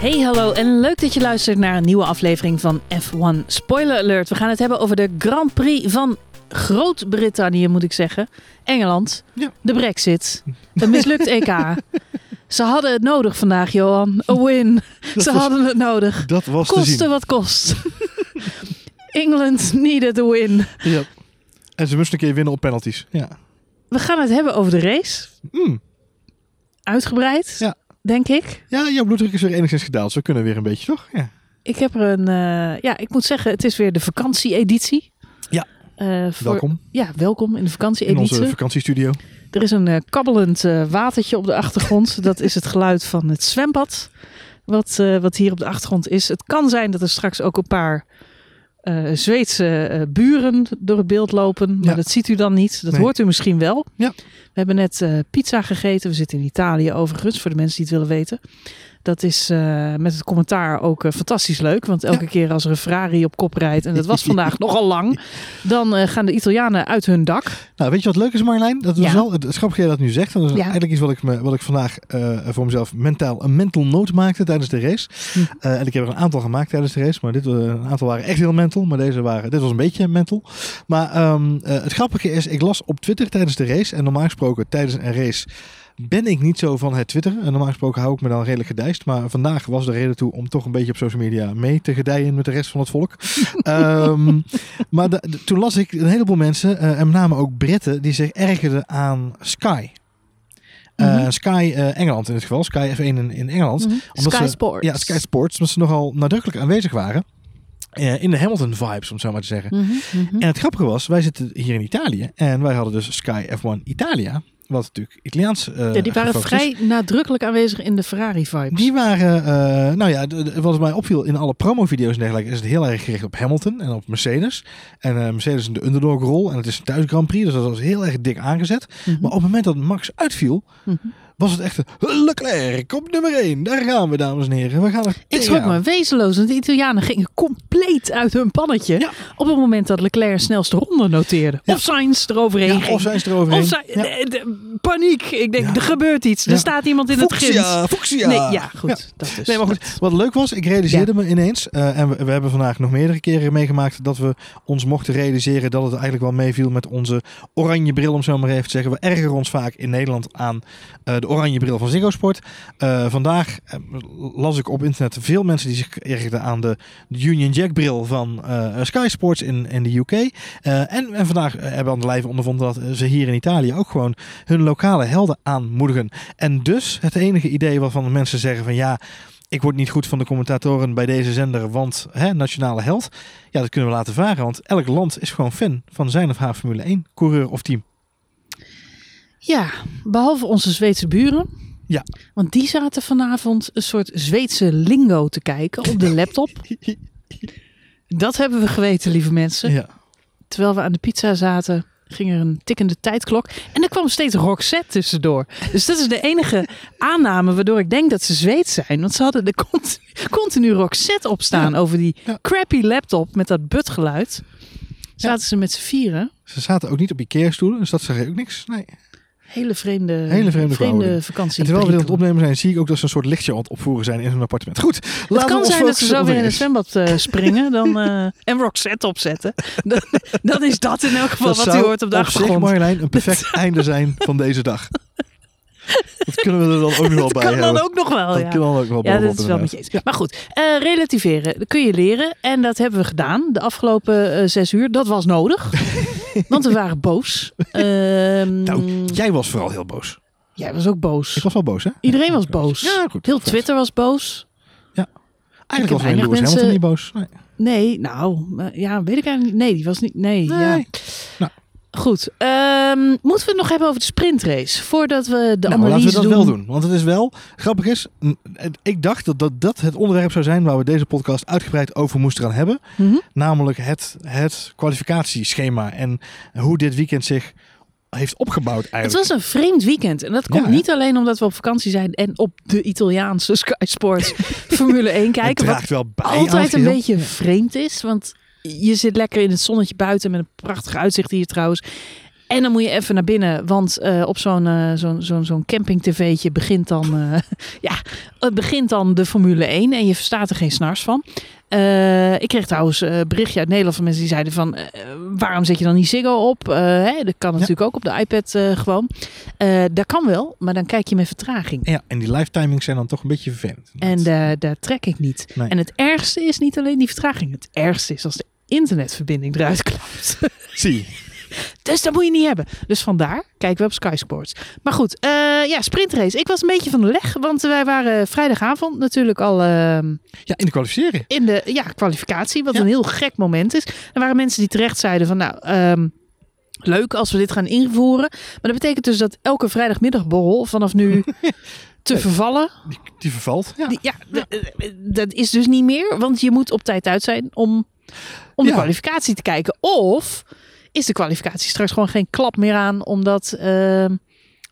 Hey, hallo en leuk dat je luistert naar een nieuwe aflevering van F1 Spoiler Alert. We gaan het hebben over de Grand Prix van Groot-Brittannië, moet ik zeggen. Engeland, Ja. de Brexit, een mislukt EK. Ze hadden het nodig vandaag, Johan. A win. Dat Ze was- hadden het nodig. Dat was te Koste zien. wat kost. England needed a win. Ja. En ze moesten een keer winnen op penalties. Ja. We gaan het hebben over de race. Mm. Uitgebreid, Ja. Denk ik. Ja, jouw bloeddruk is weer enigszins gedaald. We kunnen weer een beetje, toch? Ja. Ik heb er een... eh, ja, ik moet zeggen, het is weer de vakantie-editie. Ja. Eh, voor- Welkom Ja, welkom in de in vakantie-editie. onze vakantiestudio. Er is een eh, kabbelend watertje op de achtergrond. Dat is het geluid van het zwembad. Wat, wat hier op de achtergrond is. Het kan zijn dat er straks ook een paar eh, Zweedse eh, buren door het beeld lopen. Maar Ja. dat ziet u dan niet. Dat Nee. hoort u misschien wel. Ja. We hebben net eh, pizza gegeten. We zitten in Italië overigens, voor de mensen die het willen weten. Dat is eh, met het commentaar ook eh, fantastisch leuk. Want elke keer als er een Ferrari op kop rijdt, en dat was vandaag nogal lang, dan eh, gaan de Italianen uit hun dak. Nou, weet je wat leuk is, Marjolein? Dat is Ja. wel het grappige dat je dat nu zegt. Dat is Ja. eigenlijk iets wat ik, me, wat ik vandaag voor mezelf mentaal een mental note maakte tijdens de race. Hm. En ik heb er een aantal gemaakt tijdens de race. Maar dit, een aantal waren echt heel mental. Maar deze waren, dit was een beetje mental. Maar ehm, eh, het grappige is, ik las op Twitter tijdens de race. En normaal gesproken tijdens een race ben ik niet zo van het Twitter. En normaal gesproken hou ik me dan redelijk gedijst. Maar vandaag was de reden toe om toch een beetje op social media mee te gedijen met de rest van het volk. Ehm, maar de- de- toen las ik een heleboel mensen, eh, en met name ook Britten, die zich ergerden aan Sky. Eh, Mhm. Sky eh, Engeland in dit geval, Sky F1 in, in Engeland. Mhm. Omdat Sky ze- Sports. Ja, Sky Sports, omdat ze nogal nadrukkelijk aanwezig waren. in de Hamilton-vibes, om het zo maar te zeggen. Mhm. En het grappige was, wij zitten hier in Italië. En wij hadden dus Sky F1 Italia. Wat natuurlijk Italiaans eh Ja, die waren is. vrij nadrukkelijk aanwezig in de Ferrari-vibes. Die waren, eh, nou ja, wat mij opviel in alle promovideo's en dergelijke, is het heel erg gericht op Hamilton en op Mercedes. En eh, Mercedes in de underdog-rol en het is een thuis Grand Prix, dus dat was heel erg dik aangezet. Mhm. Maar op het moment dat Max uitviel, Mhm. Was het echt een Leclerc op nummer 1. Daar gaan we, dames en heren. We gaan er Ik schrok me wezenloos, want de Italianen gingen compleet uit hun pannetje. Ja. Op het moment dat Leclerc snelste ronde noteerde. Ja. Of Sainz eroverheen Ja, ging. of zijn ze eroverheen. Of Sainz- paniek. Ik denk, er gebeurt iets. Er staat iemand in het grind. Fuchsia. Nee, ja, goed. Ja. Dat is. Nee, maar goed. Wat leuk was, ik realiseerde me ineens, eh, en we, we hebben vandaag nog meerdere keren meegemaakt dat we ons mochten realiseren dat het eigenlijk wel meeviel met onze oranje bril, om zo maar even te zeggen. We ergeren ons vaak in Nederland aan eh, de oranje bril van Ziggo Sport. Eh, vandaag eh, las ik op internet veel mensen die zich ergerden aan de Union Jack bril van eh, Sky Sports in, in de UK. En, en vandaag hebben we aan de lijve ondervonden dat ze hier in Italië ook gewoon hun lokale helden aanmoedigen. En dus het enige idee waarvan mensen zeggen van ja, ik word niet goed van de commentatoren bij deze zender, want hè, nationale held. Ja, dat kunnen we laten varen, want elk land is gewoon fan van zijn of haar Formule 1 coureur of team. Ja, behalve onze Zweedse buren. Ja. Want die zaten vanavond een soort Zweedse lingo te kijken op de laptop. Dat hebben we geweten, lieve mensen. Ja. Terwijl we aan de pizza zaten, ging er een tikkende tijdklok. En er kwam steeds Roxette tussendoor. Dus dat is de enige aanname waardoor ik denk dat ze Zweeds zijn. Want ze hadden de continu, continu Roxette opstaan Ja. over die Ja. crappy laptop met dat butgeluid. Zaten ze met z'n vieren. Ze zaten ook niet op Ikea-stoelen, dus dat zeg je ook niks. Nee. Hele vreemde, Hele vreemde vakantie. En terwijl we dit aan het opnemen zijn, zie ik ook dat ze een soort lichtje aan het opvoeren zijn in hun appartement. Goed, Het laten we kan ons zijn dat ze zo weer in de het zwembad eh, springen dan, eh, en Roxette opzetten. Dan, dan is dat in elk geval Dat wat u zou hoort op de op zich, achtergrond. Marjolein, een perfect einde zijn van deze dag. Dat kunnen we er dan ook nog wel bij kan hebben. dan ook nog wel, Dat ja. kan dan ook wel Ja, dat is wel met je eens. Maar goed, eh, relativeren. Dat kun je leren. En dat hebben we gedaan de afgelopen eh, zes uur. Dat was nodig. want we waren boos. Ehm, Nou, jij was vooral heel boos. jij was ook boos. Ik was wel boos, hè? Iedereen was boos. Ja, goed. Heel Vet. Twitter was boos. Eigenlijk was Lewis mensen- Hamilton niet boos. Nee. Nee, nou, eh, ja, weet ik eigenlijk niet. Nee, die was niet. Nee, ja. Nee. Nou. Goed. ehm, moeten we het nog hebben over de sprintrace? Voordat we de Nou, analyse laten we dat doen. wel doen. Want het is wel, grappig is, het- ik dacht dat, dat dat het onderwerp zou zijn waar we deze podcast uitgebreid over moesten gaan hebben. Mhm. Namelijk het, het kwalificatieschema en hoe dit weekend zich heeft opgebouwd Het eigenlijk. was een vreemd weekend. En dat komt Ja, niet alleen omdat we op vakantie zijn en op de Italiaanse Sky Sports Formule 1 Het kijken. Wat draagt wel bij het altijd een beetje vreemd is. Want je zit lekker in het zonnetje buiten met een prachtig uitzicht hier trouwens. En dan moet je even naar binnen, want eh, op zo'n eh, zo'n zo'n zo'n camping-tv'tje begint dan, eh, ja, het begint dan de Formule 1 en je verstaat er geen snars van. Ik kreeg trouwens een berichtje uit Nederland van mensen die zeiden van, waarom zet je dan niet Ziggo op? Hè, dat kan natuurlijk ook op de iPad gewoon. Dat kan wel, maar dan kijk je met vertraging. Ja, en die live timings zijn dan toch een beetje vervelend. En daar, daar trek ik niet. Nee. En het ergste is niet alleen die vertraging. Het ergste is als de internetverbinding eruit klapt. Zie. Dus dat moet je niet hebben. Dus vandaar kijken we op Sky Sports. Maar goed, eh, ja, sprintrace. Ik was een beetje van de leg, want wij waren vrijdagavond natuurlijk al ehm, Ja, in de kwalificeren. in de ja, kwalificatie. Wat Ja. een heel gek moment is. Er waren mensen die terecht zeiden van nou... ehm, Leuk als we dit gaan invoeren. Maar dat betekent dus dat elke vrijdagmiddagborrel vanaf nu te vervallen. Die, die vervalt. Ja. Die, ja, dat is dus niet meer. Want je moet op tijd uit zijn om, om de Ja. kwalificatie te kijken. Of is de kwalificatie straks gewoon geen klap meer aan. Omdat, ehm,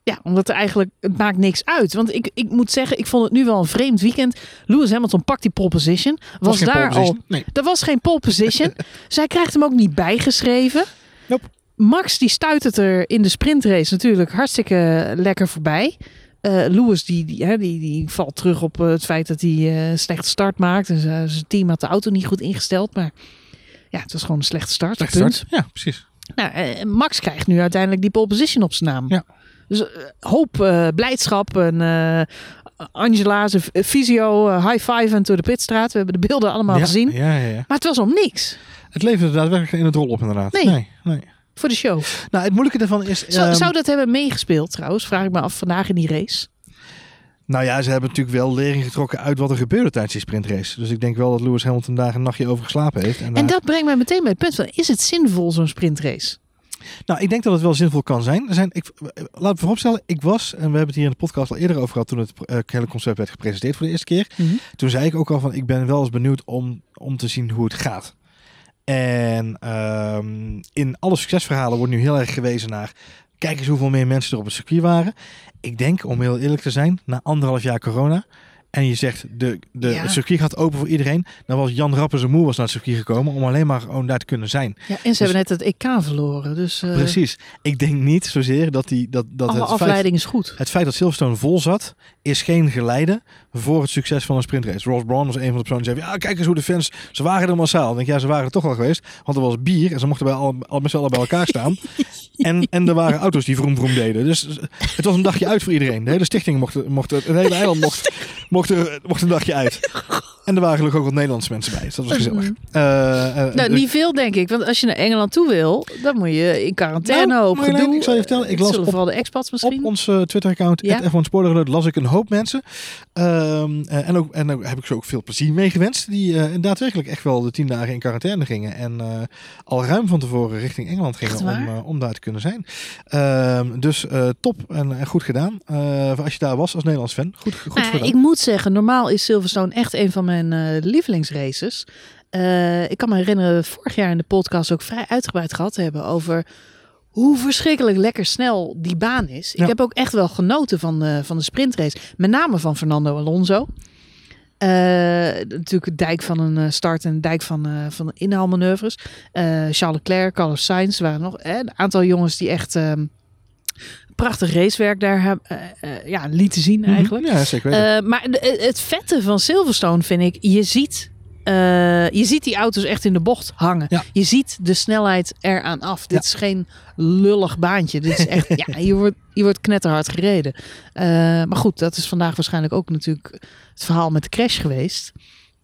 ja, omdat er eigenlijk, het maakt niks uit. Want ik, ik moet zeggen, ik vond het nu wel een vreemd weekend. Lewis Hamilton pakt die pole position. Was, geen daar al... Nee. Dat was geen pole position. Zij krijgt hem ook niet bijgeschreven. Nope. Max die stuit het er in de sprintrace natuurlijk hartstikke lekker voorbij. Eh Lewis die, die, hè, die, die valt terug op eh, het feit dat hij eh slechte start maakt. En zijn team had de auto niet goed ingesteld. Maar ja, het was gewoon een slechte start. Slechte punt. start. Ja, precies. Nou, eh, Max krijgt nu uiteindelijk die pole position op zijn naam. Ja. Dus hoop blijdschap. En Angela, zijn fysio, eh, high five en door de pitstraat. We hebben de beelden allemaal ja, gezien. Ja, ja, ja. Maar het was om niks. Het leverde daadwerkelijk in het rol op inderdaad. Nee. nee. nee. Voor de show. Nou, het moeilijke daarvan is... Zou, ehm, zou dat hebben meegespeeld trouwens? Vraag ik me af vandaag in die race. Nou ja, ze hebben natuurlijk wel lering getrokken uit wat er gebeurde tijdens die sprintrace. Dus ik denk wel dat Lewis Hamilton daar een nachtje over geslapen heeft. En, En daar- dat brengt mij meteen bij het punt van, is het zinvol zo'n sprintrace? Nou, ik denk dat het wel zinvol kan zijn. Er zijn ik, laat me vooropstellen, ik was, en we hebben het hier in de podcast al eerder over gehad toen het eh, hele concept werd gepresenteerd voor de eerste keer. Toen zei ik ook al van, ik ben wel eens benieuwd om, om te zien hoe het gaat. En ehm, in alle succesverhalen wordt nu heel erg gewezen naar, kijk eens hoeveel meer mensen er op het circuit waren. Ik denk, om heel eerlijk te zijn, na anderhalf jaar corona, en je zegt, de, de, Ja. het circuit gaat open voor iedereen. Dan was Jan Rappers en Moe was naar het circuit gekomen om alleen maar gewoon daar te kunnen zijn. Ja, en ze hebben net het EK verloren. Dus eh, Precies. Ik denk niet zozeer dat, die, dat, dat het, feit, afleiding is goed. het feit dat Silverstone vol zat, is geen geleide voor het succes van een sprintrace. Ross Braun was een van de personen die zei, ja kijk eens hoe de fans, ze waren er massaal. Dan denk ik, ja ze waren er toch wel geweest, want er was bier en ze mochten bij al, al met z'n allen bij elkaar staan. en, en er waren auto's die vroom vroom deden. Dus het was een dagje uit voor iedereen. De hele stichting mocht, mocht het hele eiland mocht, mocht, er, mocht een dagje uit. En er waren gelukkig ook wat Nederlandse mensen bij, dus dat was gezellig. Eh, eh, Nou, dus- niet veel denk ik. Want als je naar Engeland toe wil, dan moet je in quarantaine Nou, gedoe. ik zal je vertellen, ik las op- vooral de expats misschien. Op ons eh, Twitter-account, Ja. F1 Spoiler Alert, las ik een hoop mensen. Ehm, eh, en, ook, en ook heb ik ze ook veel plezier mee gewenst. Die eh, daadwerkelijk echt wel de tien dagen in quarantaine gingen. En eh, al ruim van tevoren richting Engeland gingen om, eh, om daar te kunnen zijn. Ehm, dus eh, top en, en goed gedaan. Eh, als je daar was als Nederlands fan. Goed, goed Nou, gedaan. ik moet zeggen, normaal is Silverstone echt een van mijn eh, lievelingsraces. Eh, ik kan me herinneren vorig jaar in de podcast ook vrij uitgebreid gehad hebben over hoe verschrikkelijk lekker snel die baan is. Ik heb ook echt wel genoten van de, van de sprintrace. Met name van Fernando Alonso. Eh, natuurlijk het dijk van een start en een dijk van, eh van inhaalmanoeuvres. Charles Leclerc, Carlos Sainz waren nog een aantal jongens die echt ehm, prachtig racewerk daar hebben, eh, eh, ja, lieten zien Mhm. eigenlijk. Ja, zeker weten. Eh, maar het vette van Silverstone vind ik, je ziet, je ziet die auto's echt in de bocht hangen. Ja. Je ziet de snelheid eraan af. Dit Ja. is geen lullig baantje. Dit is echt, ja, je wordt, je wordt knetterhard gereden. Maar goed, dat is vandaag waarschijnlijk ook natuurlijk het verhaal met de crash geweest.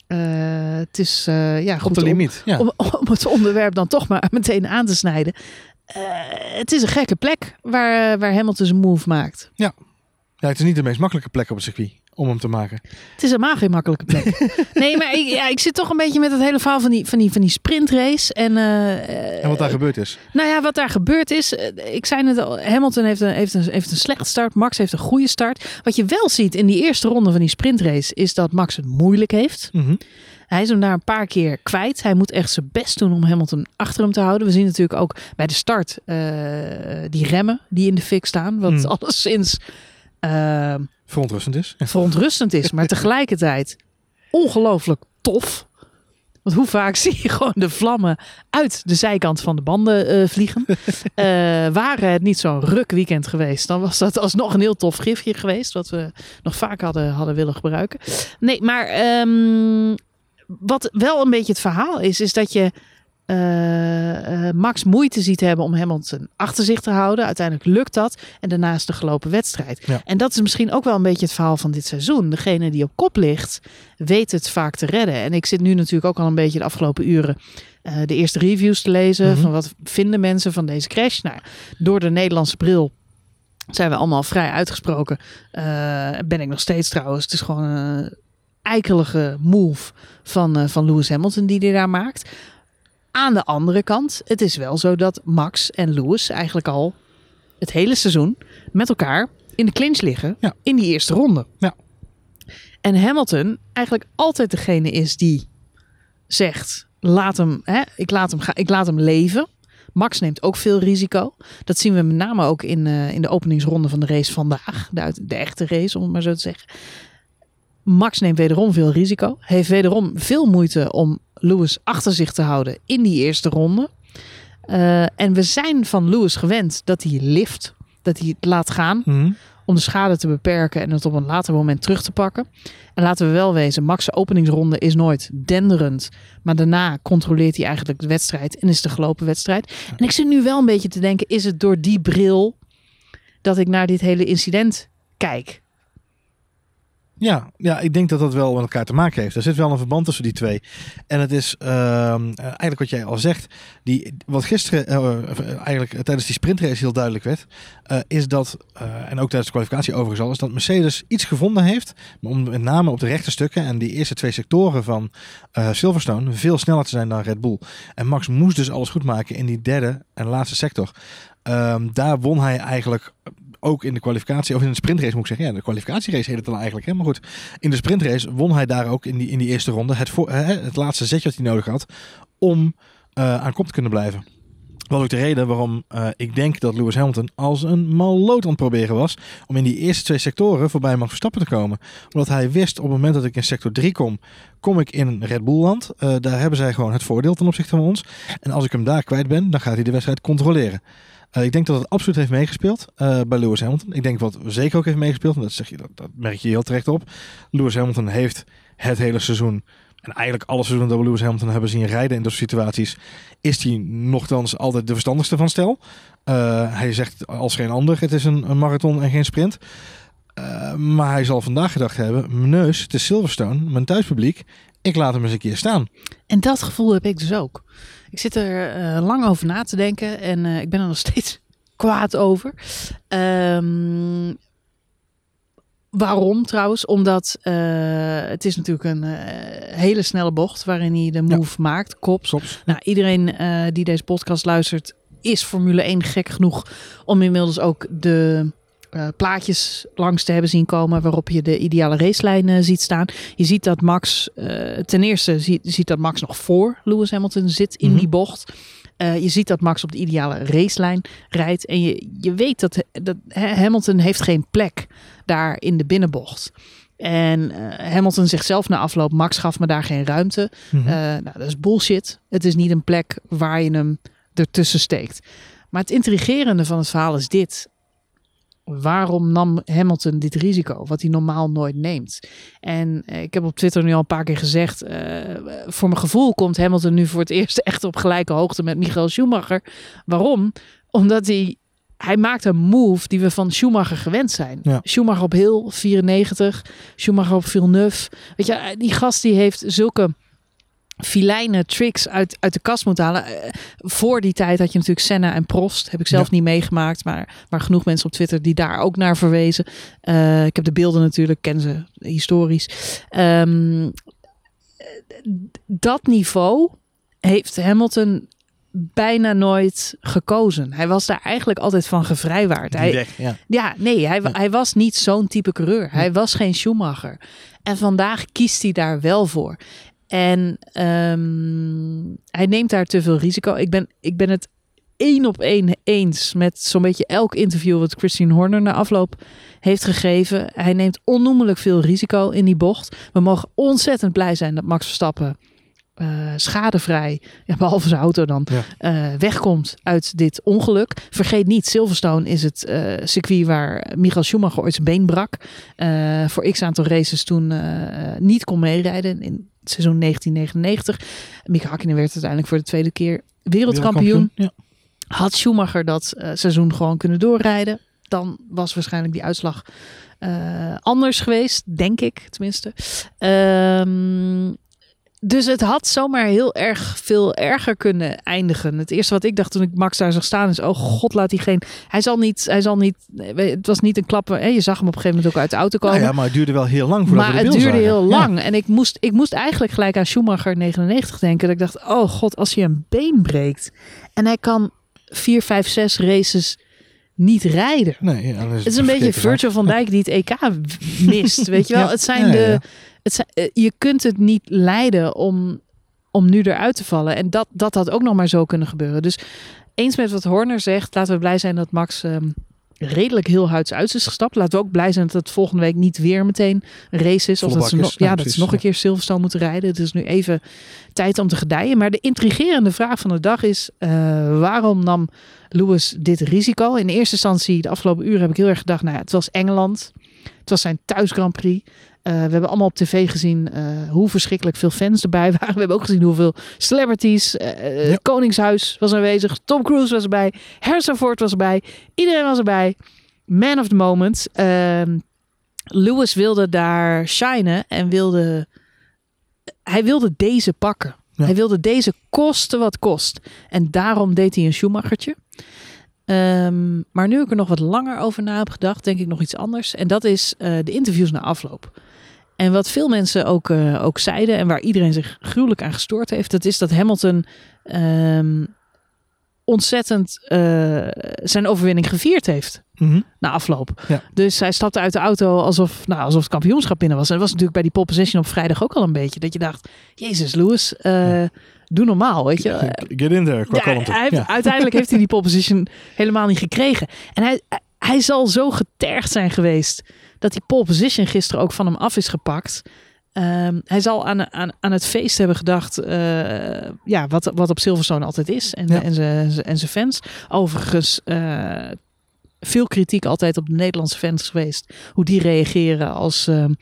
Het is ja, Op goed de om- limiet. Ja. om, om het onderwerp dan toch maar meteen aan te snijden. Eh, het is een gekke plek waar, waar Hamilton zijn move maakt. ja, het is niet de meest makkelijke plek op het circuit om hem te maken. Het is helemaal geen makkelijke plek. nee, maar ik, ja, ik zit toch een beetje met het hele verhaal van die, van die, van die sprintrace. En, eh, En wat daar gebeurd is. Nou ja, wat daar gebeurd is. eh, Ik zei net al, Hamilton heeft een, heeft, een, heeft een slechte start. Max heeft een goede start. Wat je wel ziet in die eerste ronde van die sprintrace... is dat Max het moeilijk heeft. Mhm. Hij is hem daar een paar keer kwijt. Hij moet echt zijn best doen om Hamilton achter hem te houden. We zien natuurlijk ook bij de start eh, die remmen die in de fik staan. Wat Mm. alleszins... eh, Verontrustend is. verontrustend is, maar tegelijkertijd ongelooflijk tof. Want hoe vaak zie je gewoon de vlammen uit de zijkant van de banden eh, vliegen? uh, waren het niet zo'n ruk weekend geweest, dan was dat alsnog een heel tof gifje geweest. Wat we nog vaak hadden, hadden willen gebruiken. Nee, maar um, wat wel een beetje het verhaal is, is dat je uh, Max moeite ziet hebben om Hamilton achter zich te houden. Uiteindelijk lukt dat. En daarnaast de gelopen wedstrijd. En dat is misschien ook wel een beetje het verhaal van dit seizoen. Degene die op kop ligt, weet het vaak te redden. En ik zit nu natuurlijk ook al een beetje de afgelopen uren uh, de eerste reviews te lezen. Mm -hmm. Van wat vinden mensen van deze crash? Nou, door de Nederlandse bril zijn we allemaal vrij uitgesproken. ben ik nog steeds trouwens. Het is gewoon een eikelige move van, van Lewis Hamilton die hij daar maakt. Aan de andere kant, het is wel zo dat Max en Lewis eigenlijk al het hele seizoen met elkaar in de clinch liggen ja. in die eerste ronde. Ja. En Hamilton eigenlijk altijd degene is die zegt: laat hem, hè, ik, laat hem gaan, ik laat hem leven. Max neemt ook veel risico. Dat zien we met name ook in, uh, in de openingsronde van de race vandaag. De, de echte race, om het maar zo te zeggen. Max neemt wederom veel risico. Heeft wederom veel moeite om Lewis achter zich te houden in die eerste ronde. Uh, en we zijn van Lewis gewend dat hij lift, dat hij het laat gaan. Mm -hmm. Om de schade te beperken en het op een later moment terug te pakken. En laten we wel wezen, Max' openingsronde is nooit denderend. Maar daarna controleert hij eigenlijk de wedstrijd en is de gelopen wedstrijd. En ik zit nu wel een beetje te denken, is het door die bril dat ik naar dit hele incident kijk? Ja, ja, ik denk dat dat wel met elkaar te maken heeft. Er zit wel een verband tussen die twee. En het is uh, eigenlijk wat jij al zegt. Die, wat gisteren uh, eigenlijk tijdens die sprintrace heel duidelijk werd. Is dat, en ook tijdens de kwalificatie overigens al. Is dat Mercedes iets gevonden heeft. Om met name op de rechte stukken en die eerste twee sectoren van Silverstone. Veel sneller te zijn dan Red Bull. En Max moest dus alles goed maken in die derde en laatste sector. Um, daar won hij eigenlijk ook in de kwalificatie, of in de sprintrace moet ik zeggen. Ja, de kwalificatierace heet het dan eigenlijk. Hè? Maar goed, in de sprintrace won hij daar ook in die, in die eerste ronde het, voor, het laatste zetje wat hij nodig had om uh, aan kop te kunnen blijven. Wat ook de reden waarom uh, ik denk dat Lewis Hamilton als een malloot aan het proberen was om in die eerste twee sectoren voorbij Max Verstappen te komen. Omdat hij wist op het moment dat ik in sector 3 kom, kom ik in Red Bull land. Uh, daar hebben zij gewoon het voordeel ten opzichte van ons. En als ik hem daar kwijt ben, dan gaat hij de wedstrijd controleren. Uh, ik denk dat het absoluut heeft meegespeeld bij Lewis Hamilton. Ik denk wat zeker ook heeft meegespeeld, en dat, zeg je, dat merk je heel terecht op. Lewis Hamilton heeft het hele seizoen, en eigenlijk alle seizoenen dat we Lewis Hamilton hebben zien rijden in dat situaties, is hij nogthans altijd de verstandigste van stel. Uh, hij zegt als geen ander, het is een, een marathon en geen sprint. Uh, maar hij zal vandaag gedacht hebben, mijn neus, het is Silverstone, mijn thuispubliek, ik laat hem eens een keer staan. En dat gevoel heb ik dus ook. Ik zit er uh, lang over na te denken en ik ben er nog steeds kwaad over. Um, waarom trouwens? Omdat uh, het is natuurlijk een hele snelle bocht waarin hij de move ja. maakt. Kops. Kops. Nou, iedereen die deze podcast luistert is Formule 1 gek genoeg om inmiddels ook de plaatjes langs te hebben zien komen waarop je de ideale racelijn ziet staan. Je ziet dat Max, ten eerste ziet, ziet dat Max nog voor Lewis Hamilton zit in mm -hmm. die bocht. je ziet dat Max op de ideale racelijn rijdt. En je, je weet dat, dat Hamilton heeft geen plek daar in de binnenbocht. En Hamilton zegt zelf na afloop, Max gaf me daar geen ruimte. Mm -hmm. nou, dat is bullshit. Het is niet een plek waar je hem ertussen steekt. Maar het intrigerende van het verhaal is dit waarom nam Hamilton dit risico, wat hij normaal nooit neemt? En uh, ik heb op Twitter nu al een paar keer gezegd, voor mijn gevoel komt Hamilton nu voor het eerst echt op gelijke hoogte met Michael Schumacher. Waarom? Omdat hij, hij maakt een move die we van Schumacher gewend zijn. Ja. Schumacher op heel 94, Schumacher op Villeneuve. Weet je, die gast die heeft zulke filijne tricks uit, uit de kast moet halen. Uh, voor die tijd had je natuurlijk Senna en Prost. Heb ik zelf ja. niet meegemaakt, maar, maar genoeg mensen op Twitter die daar ook naar verwezen. Uh, ik heb de beelden natuurlijk, ken ze historisch. Um, dat niveau heeft Hamilton bijna nooit gekozen. Hij was daar eigenlijk altijd van gevrijwaard. Hij, weg, ja. ja, nee, hij, hij was niet zo'n type coureur. Hij was geen Schumacher. En vandaag kiest hij daar wel voor. En um, hij neemt daar te veel risico. Ik ben, ik ben het één op één eens met zo'n beetje elk interview wat Christine Horner na afloop heeft gegeven. Hij neemt onnoemelijk veel risico in die bocht. We mogen ontzettend blij zijn dat Max Verstappen eh, schadevrij, ja, behalve zijn auto dan, Ja. eh, wegkomt uit dit ongeluk. Vergeet niet, Silverstone is het eh, circuit waar Michael Schumacher ooit zijn been brak. Voor x aantal races toen niet kon meerijden in het seizoen 1999. Mika Hakkinen werd uiteindelijk voor de tweede keer wereldkampioen. Ja. Had Schumacher dat seizoen gewoon kunnen doorrijden, dan was waarschijnlijk die uitslag anders geweest, denk ik tenminste. Ehm, dus het had zomaar heel erg veel erger kunnen eindigen. Het eerste wat ik dacht toen ik Max daar zag staan is: oh god, laat hij geen. Hij zal niet. Hij zal niet. Het was niet een klappen. Hè? Je zag hem op een gegeven moment ook uit de auto komen. Nou ja, maar het duurde wel heel lang voordat maar we het duurde zagen. heel Ja. lang. En ik moest, ik moest eigenlijk gelijk aan Schumacher 99 denken. Dat ik dacht: oh god, als hij een been breekt. En hij kan 4, 5, 6 races niet rijden. Nee, ja, Het is een beetje Virgil van Dijk die het EK mist. Weet je wel? Ja. Het zijn Ja, de. Het zijn, eh, je kunt het niet leiden om, om nu eruit te vallen. En dat, dat had ook nog maar zo kunnen gebeuren. Dus eens met wat Horner zegt, laten we blij zijn dat Max ehm, redelijk heel huids uit is gestapt. Laten we ook blij zijn dat het volgende week niet weer meteen een race is. Of dat ze, nog, ja, Ja, dat ze nog een keer Silverstone moeten rijden. Het is nu even tijd om te gedijen. Maar de intrigerende vraag van de dag is: eh, waarom nam Lewis dit risico? In eerste instantie, de afgelopen uren, heb ik heel erg gedacht: nou ja, het was Engeland. Het was zijn thuis Grand Prix. Eh, we hebben allemaal op tv gezien eh, hoe verschrikkelijk veel fans erbij waren. We hebben ook gezien hoeveel celebrities. eh, Ja. Koningshuis was aanwezig. Tom Cruise was erbij. Harrison Ford was erbij. Iedereen was erbij. Man of the moment. Ehm, Lewis wilde daar shinen en wilde. Hij wilde deze pakken. Ja. Hij wilde deze kosten wat kost. En daarom deed hij een Schumachertje. Ehm, maar nu ik er nog wat langer over na heb gedacht, denk ik nog iets anders. En dat is de interviews na afloop. En wat veel mensen ook, eh, ook zeiden en waar iedereen zich gruwelijk aan gestoord heeft, dat is dat Hamilton ehm, ontzettend eh, zijn overwinning gevierd heeft Mhm. na afloop. Ja. Dus hij stapte uit de auto alsof, nou, alsof het kampioenschap binnen was. En dat was natuurlijk bij die pole position op vrijdag ook al een beetje. Dat je dacht, Jezus Lewis, eh, doe normaal, weet je. Get in there, qua Ja, kalmte. hij heeft- Ja. Uiteindelijk heeft hij die pole position helemaal niet gekregen. En hij, hij zal zo getergd zijn geweest dat die pole position gisteren ook van hem af is gepakt. Ehm, hij zal aan, aan, aan het feest hebben gedacht, eh, ja, wat, wat op Silverstone altijd is. En, Ja. en zijn en zijn fans. Overigens, eh, veel kritiek altijd op de Nederlandse fans geweest. Hoe die reageren als, ehm,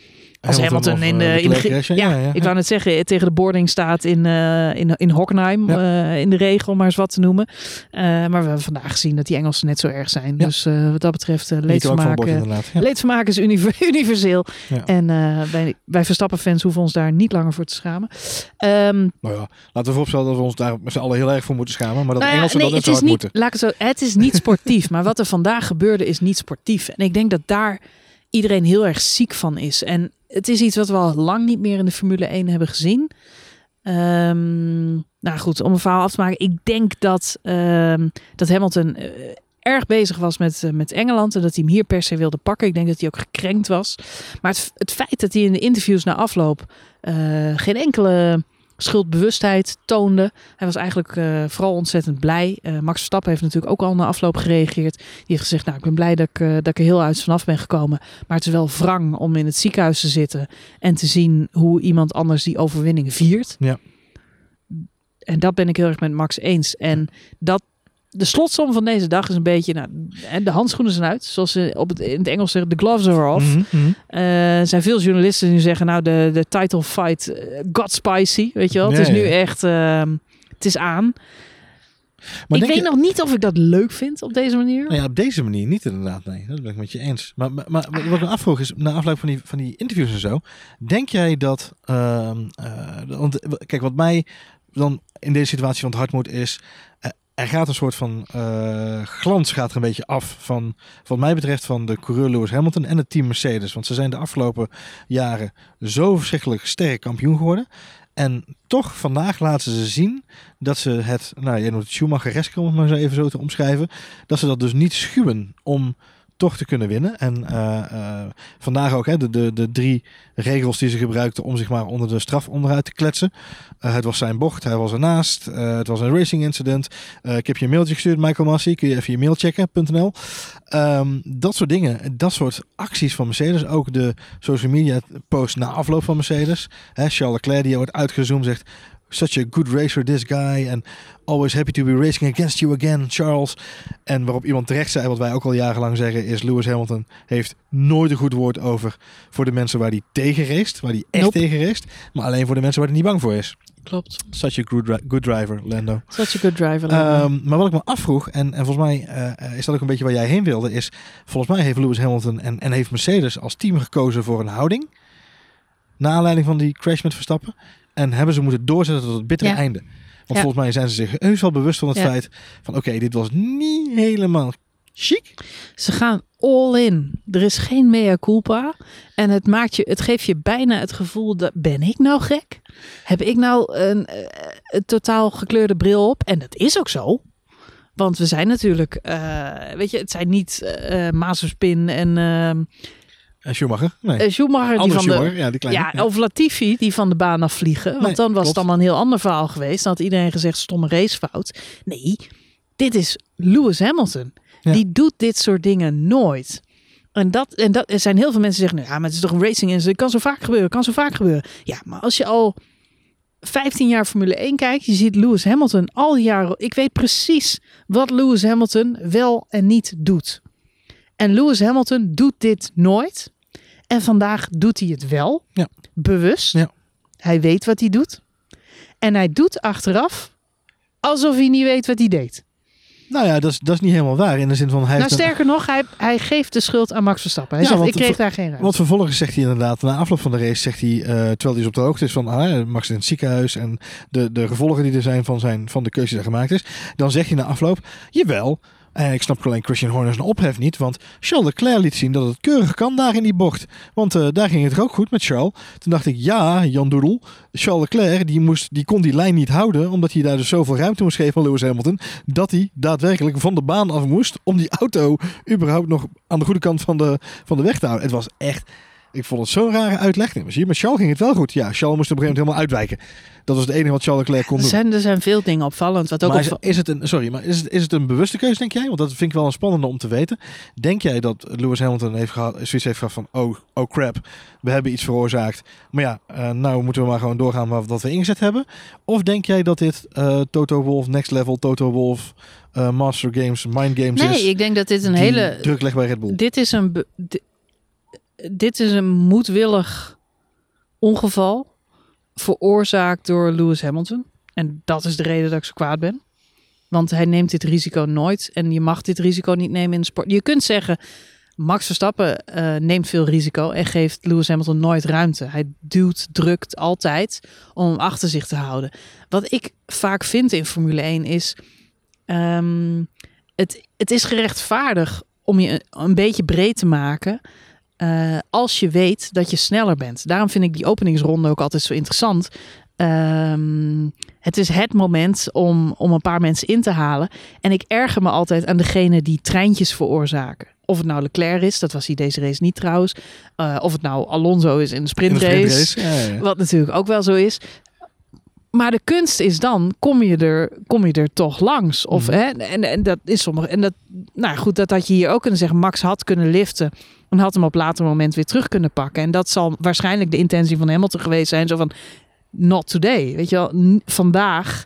als Hamilton, in de, eh, in de, ja, ik wou net zeggen, tegen de boarding staat in, eh, in, in Hockenheim, Ja. eh, in de regel, maar eens wat te noemen. Eh, maar we hebben vandaag gezien dat die Engelsen net zo erg zijn. Dus eh, wat dat betreft, uh, leedvermaak, leedvermaak is univer- universeel. En eh, wij, wij Verstappen-fans hoeven ons daar niet langer voor te schamen. Ehm, Nou ja, laten we vooropstellen dat we ons daar met z'n allen heel erg voor moeten schamen. Maar dat nou Engelsen nee, dat het is niet, moeten. laat ik het, zo, het is niet sportief, maar wat er vandaag gebeurde is niet sportief. En ik denk dat daar iedereen heel erg ziek van is. En het is iets wat we al lang niet meer in de Formule 1 hebben gezien. Ehm, nou goed, om een verhaal af te maken. Ik denk dat, ehm, dat Hamilton eh, erg bezig was met, eh, met Engeland. En dat hij hem hier per se wilde pakken. Ik denk dat hij ook gekrenkt was. Maar het, het feit dat hij in de interviews na afloop eh, geen enkele schuldbewustheid toonde. Hij was eigenlijk eh, vooral ontzettend blij. Eh, Max Verstappen heeft natuurlijk ook al na afloop gereageerd. Die heeft gezegd, nou ik ben blij dat ik, eh, dat ik er heel uit vanaf ben gekomen. Maar het is wel wrang om in het ziekenhuis te zitten. En te zien hoe iemand anders die overwinning viert. Ja. En dat ben ik heel erg met Max eens. En dat, de slotsom van deze dag is een beetje, nou, en de handschoenen zijn uit. Zoals ze op het, in het Engels zeggen, the gloves are off. Mhm, mhm. Eh, er zijn veel journalisten die nu zeggen, nou, de, de title fight eh, got spicy, weet je wel. Het is nu echt, ehm, het is aan. Maar ik weet je- nog niet of ik dat leuk vind op deze manier. Nou ja, op deze manier niet inderdaad. Nee, dat ben ik met je eens. Maar, maar, maar wat ik me afvroeg is, na afloop van die, van die interviews en zo, denk jij dat, want eh, kijk, wat mij dan in deze situatie van het hart moet is, er gaat een soort van eh, glans gaat er een beetje af van, wat mij betreft, van de coureur Lewis Hamilton en het team Mercedes. Want ze zijn de afgelopen jaren zo verschrikkelijk sterk kampioen geworden. En toch vandaag laten ze zien dat ze het, nou je noemt het Schumacher-eske om het maar zo even zo te omschrijven, dat ze dat dus niet schuwen om toch te kunnen winnen. En eh, eh, vandaag ook hè, de, de, de drie regels die ze gebruikten om zich maar onder de straf onderuit te kletsen. Eh, het was zijn bocht, hij was ernaast. Het was een racing incident. Ik heb je een mailtje gestuurd, Michael Massey. Kun je even je mail checken.nl. Ehm, dat soort dingen, dat soort acties van Mercedes. Ook de social media post na afloop van Mercedes. Hè, Charles Leclerc die wordt uitgezoomd zegt... such a good racer, this guy. And always happy to be racing against you again, Charles. En waarop iemand terecht zei, wat wij ook al jarenlang zeggen, is Lewis Hamilton heeft nooit een goed woord over voor de mensen waar hij tegen race, waar hij echt Nope. tegen race, maar alleen voor de mensen waar hij niet bang voor is. Klopt. Such a good, good driver, Lando. Such a good driver. Lando. Ehm, maar wat ik me afvroeg, en, en volgens mij eh, is dat ook een beetje waar jij heen wilde, is volgens mij heeft Lewis Hamilton en, en heeft Mercedes als team gekozen voor een houding. Na aanleiding van die crash met Verstappen. En hebben ze moeten doorzetten tot het bittere Ja. einde. Want Ja. volgens mij zijn ze zich heus wel bewust van het Ja. feit van oké, dit was niet helemaal chic. Ze gaan all in. Er is geen mea culpa. En het, maakt je, het geeft je bijna het gevoel dat ben ik nou gek? Heb ik nou een, eh, een totaal gekleurde bril op? En dat is ook zo. Want we zijn natuurlijk, eh, weet je, het zijn niet eh Mazepin en ehm, En Schumacher? Nee. eh, Schumacher die van de, Schumacher, ja, die kleine. ja, of Latifi die van de baan afvliegen. Want Nee, dan was klopt. het allemaal een heel ander verhaal geweest. Dan had iedereen gezegd stomme racefout. Nee, dit is Lewis Hamilton. Ja. Die doet dit soort dingen nooit. En dat, en dat er zijn heel veel mensen die zeggen, nou ja, maar het is toch een racing en het kan zo vaak gebeuren, kan zo vaak gebeuren. Ja, maar als je al 15 jaar Formule 1 kijkt, je ziet Lewis Hamilton al die jaren. Ik weet precies wat Lewis Hamilton wel en niet doet. En Lewis Hamilton doet dit nooit. En vandaag doet hij het wel. Ja. Bewust. Ja. Hij weet wat hij doet. En hij doet achteraf alsof hij niet weet wat hij deed. Nou ja, dat is, dat is niet helemaal waar. In de zin van hij Nou, een- sterker nog, hij, hij geeft de schuld aan Max Verstappen. Hij Ja, zegt, want ik kreeg daar geen ruimte. Want vervolgens zegt hij inderdaad, na afloop van de race, zegt hij, eh, terwijl hij dus op de hoogte is van ah, Max in het ziekenhuis en de, de gevolgen die er zijn van, zijn van de keuze die er gemaakt is, dan zegt hij na afloop, jawel, en ik snap alleen Christian Horner zijn ophef niet, want Charles Leclerc liet zien dat het keurig kan daar in die bocht. Want eh, daar ging het ook goed met Charles. Toen dacht ik, ja, Jan Doedel, Charles Leclerc, die, moest, die kon die lijn niet houden, omdat hij daar dus zoveel ruimte moest geven aan Lewis Hamilton, dat hij daadwerkelijk van de baan af moest om die auto überhaupt nog aan de goede kant van de, van de weg te houden. Het was echt, ik vond het zo'n rare uitleg. Nee, maar zie je, Charles ging het wel goed. Ja, Charles moest op een gegeven moment helemaal uitwijken. Dat was het enige wat Charles Leclerc kon Er doen. zijn, er zijn veel dingen opvallend. Wat ook Maar is, is het een, sorry, maar is het, is het een bewuste keuze, denk jij? Want dat vind ik wel een spannende om te weten. Denk jij dat Lewis Hamilton heeft gehad, zoiets heeft gehad van, oh, oh crap, we hebben iets veroorzaakt. Maar ja, eh, nou moeten we maar gewoon doorgaan met wat we ingezet hebben. Of denk jij dat dit eh, Toto Wolf, Next Level, Toto Wolf, eh, Master Games, Mind Games is? nee, ik denk dat dit een hele... druk bij Red Bull. Dit is een, dit is een moedwillig ongeval veroorzaakt door Lewis Hamilton. En dat is de reden dat ik zo kwaad ben. Want hij neemt dit risico nooit. En je mag dit risico niet nemen in de sport. Je kunt zeggen, Max Verstappen eh, neemt veel risico en geeft Lewis Hamilton nooit ruimte. Hij duwt, drukt altijd om hem achter zich te houden. Wat ik vaak vind in Formule 1 is... ehm, het, het is gerechtvaardig om je een, een beetje breed te maken... eh, als je weet dat je sneller bent. Daarom vind ik die openingsronde ook altijd zo interessant. Ehm, het is het moment om, om een paar mensen in te halen. En ik erger me altijd aan degene die treintjes veroorzaken. Of het nou Leclerc is, dat was hij deze race niet trouwens. Eh, of het nou Alonso is in de In de sprintrace. sprintrace. Ja, ja. Wat natuurlijk ook wel zo is. Maar de kunst is dan, kom je er, kom je er toch langs? Of, Mhm. hè, en, en dat is sommige. En dat, nou goed, dat had je hier ook kunnen zeggen. Max had kunnen liften. En had hem op later moment weer terug kunnen pakken. En dat zal waarschijnlijk de intentie van Hamilton geweest zijn. Zo van, not today. Weet je wel, vandaag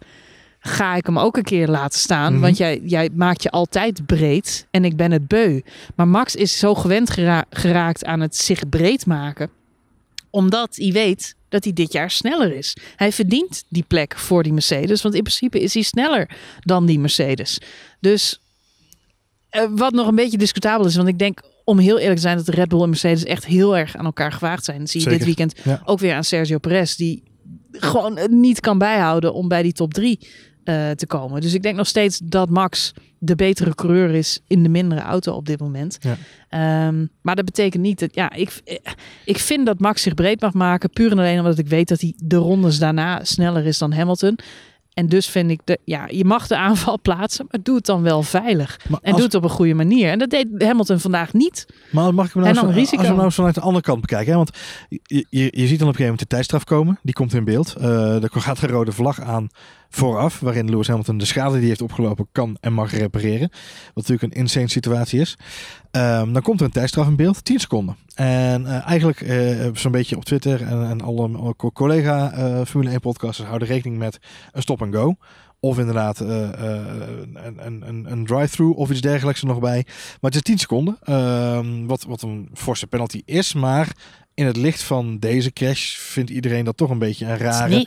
ga ik hem ook een keer laten staan. Mhm. Want jij, jij maakt je altijd breed. En ik ben het beu. Maar Max is zo gewend gera- geraakt aan het zich breed maken. Omdat hij weet dat hij dit jaar sneller is. Hij verdient die plek voor die Mercedes. Want in principe is hij sneller dan die Mercedes. Dus eh, wat nog een beetje discutabel is. Want ik denk, om heel eerlijk te zijn, dat de Red Bull en Mercedes echt heel erg aan elkaar gewaagd zijn. Dat zie je Zeker. dit weekend Ja. ook weer aan Sergio Perez. Die gewoon niet kan bijhouden om bij die top drie eh, te komen. Dus ik denk nog steeds dat Max de betere coureur is in de mindere auto op dit moment. Ja. Ehm, maar dat betekent niet dat, ja, ik, ik vind dat Max zich breed mag maken. Puur en alleen omdat ik weet dat hij de rondes daarna sneller is dan Hamilton. En dus vind ik, de, ja, je mag de aanval plaatsen, maar doe het dan wel veilig. Maar En als- doe het op een goede manier. En dat deed Hamilton vandaag niet. Maar mag ik me nou van- risico. als we nou vanuit de andere kant bekijken. Hè? Want je, je, je ziet dan op een gegeven moment de tijdstraf komen. Die komt in beeld. Eh er gaat een rode vlag aan vooraf, waarin Lewis Hamilton de schade die hij heeft opgelopen kan en mag repareren. Wat natuurlijk een insane situatie is. Ehm, dan komt er een tijdstraf in beeld, 10 seconden. En uh, eigenlijk uh, zo'n beetje op Twitter en, en alle, collega uh, Formule 1 podcasters houden rekening met een stop and go. Of inderdaad een, een, een drive-through of iets dergelijks er nog bij. Maar het is 10 seconden. Ehm, wat, wat een forse penalty is. Maar in het licht van deze crash vindt iedereen dat toch een beetje een rare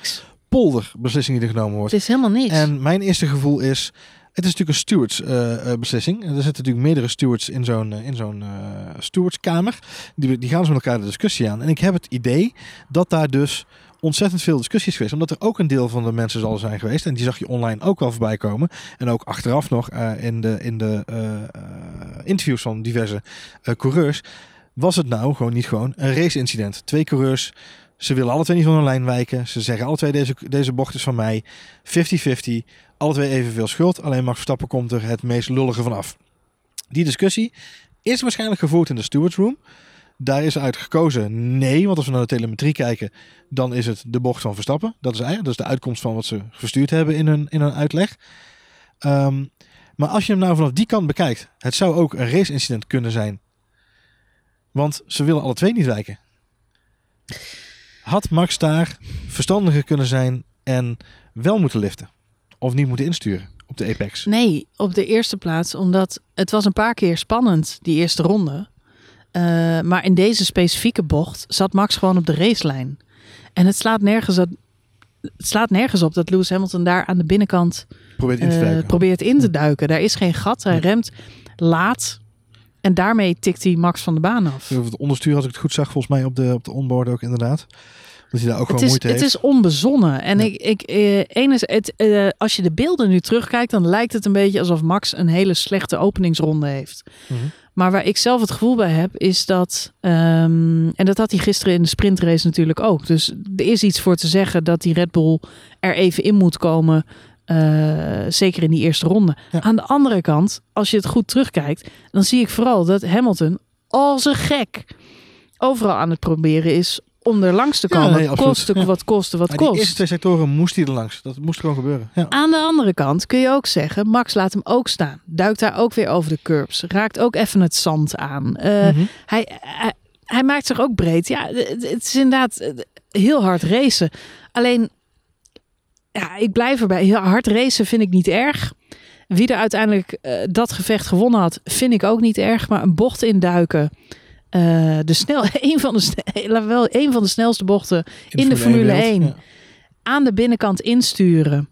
polderbeslissing die er genomen wordt. Het is helemaal niks. En mijn eerste gevoel is, het is natuurlijk een stewards uh, beslissing. Er zitten natuurlijk meerdere stewards in zo'n in zo'n stewardskamer. Die, die gaan dus met elkaar de discussie aan. En ik heb het idee dat daar dus ontzettend veel discussies geweest. Omdat er ook een deel van de mensen zal zijn geweest. En die zag je online ook wel voorbij komen. En ook achteraf nog in de, in de interviews van diverse coureurs. Was het nou gewoon niet gewoon een race-incident? Twee coureurs ze willen alle twee niet van hun lijn wijken. Ze zeggen alle twee deze, deze bocht is van mij. 50-50. Alle twee evenveel schuld. Alleen Max Verstappen komt er het meest lullige vanaf. Die discussie is waarschijnlijk gevoerd in de stewards room. Daar is uit gekozen nee, want als we naar de telemetrie kijken, dan is het de bocht van Verstappen. Dat is eigenlijk dat is de uitkomst van wat ze verstuurd hebben in hun, in hun uitleg. Um, maar als je hem nou vanaf die kant bekijkt, het zou ook een race incident kunnen zijn. Want ze willen alle twee niet wijken. Had Max daar verstandiger kunnen zijn en wel moeten liften? Of niet moeten insturen op de Apex? Nee, op de eerste plaats. Omdat het was een paar keer spannend, die eerste ronde. Uh, maar in deze specifieke bocht zat Max gewoon op de racelijn. En het slaat nergens op, het slaat nergens op dat Lewis Hamilton daar aan de binnenkant probeert in te, uh, probeert in te duiken. Daar is geen gat. Hij remt laat. En daarmee tikt hij Max van de baan af. Het onderstuur, als ik het goed zag, volgens mij op de, op de onboard ook inderdaad. Dat hij daar ook gewoon moeite heeft. Het is onbezonnen. En ik, ik eh, het, eh, als je de beelden nu terugkijkt, dan lijkt het een beetje alsof Max een hele slechte openingsronde heeft. Mhm. Maar waar ik zelf het gevoel bij heb, is dat. Um, en dat had hij gisteren in de sprintrace natuurlijk ook. Dus er is iets voor te zeggen dat die Red Bull er even in moet komen. Uh, zeker in die eerste ronde. Ja. Aan de andere kant, als je het goed terugkijkt, dan zie ik vooral dat Hamilton als een gek overal aan het proberen is om er langs te komen. Ja, nee, kosten ja. wat kosten wat kost. Die eerste twee sectoren moest hij er langs. Dat moest gewoon gebeuren. Ja. Aan de andere kant kun je ook zeggen, Max laat hem ook staan. Duikt daar ook weer over de curbs. Raakt ook even het zand aan. Uh, mm -hmm. hij, hij, hij, maakt zich ook breed. Ja, het, het is inderdaad heel hard racen. Alleen, ja, ik blijf erbij. Heel hard racen vind ik niet erg. Wie er uiteindelijk uh, dat gevecht gewonnen had, vind ik ook niet erg. Maar een bocht induiken... Uh, de snel, een, van de, wel, een van de snelste bochten in, in de Formule 1. Ja. Aan de binnenkant insturen.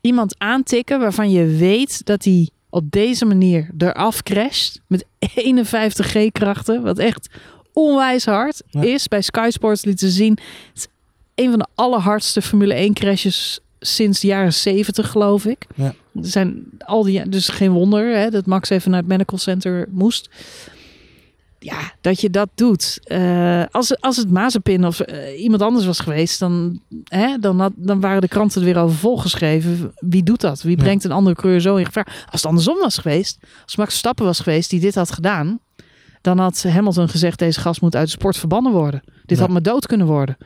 Iemand aantikken waarvan je weet dat hij op deze manier eraf crasht. Met 51 G-krachten. Wat echt onwijs hard ja. is. Bij Sky Sports lieten ze zien. Het is een van de allerhardste Formule 1 crashes sinds de jaren 70 geloof ik. Ja. Er zijn al die, dus geen wonder hè, dat Max even naar het medical center moest ja, dat je dat doet. Uh, als, als het Mazepin of uh, iemand anders was geweest, dan, hè, dan, had, dan waren de kranten er weer over volgeschreven. Wie doet dat? Wie brengt een andere kleur zo in gevaar? Als het andersom was geweest, als Max Stappen was geweest die dit had gedaan, dan had Hamilton gezegd: deze gast moet uit de sport verbannen worden. Dit ja. had me dood kunnen worden.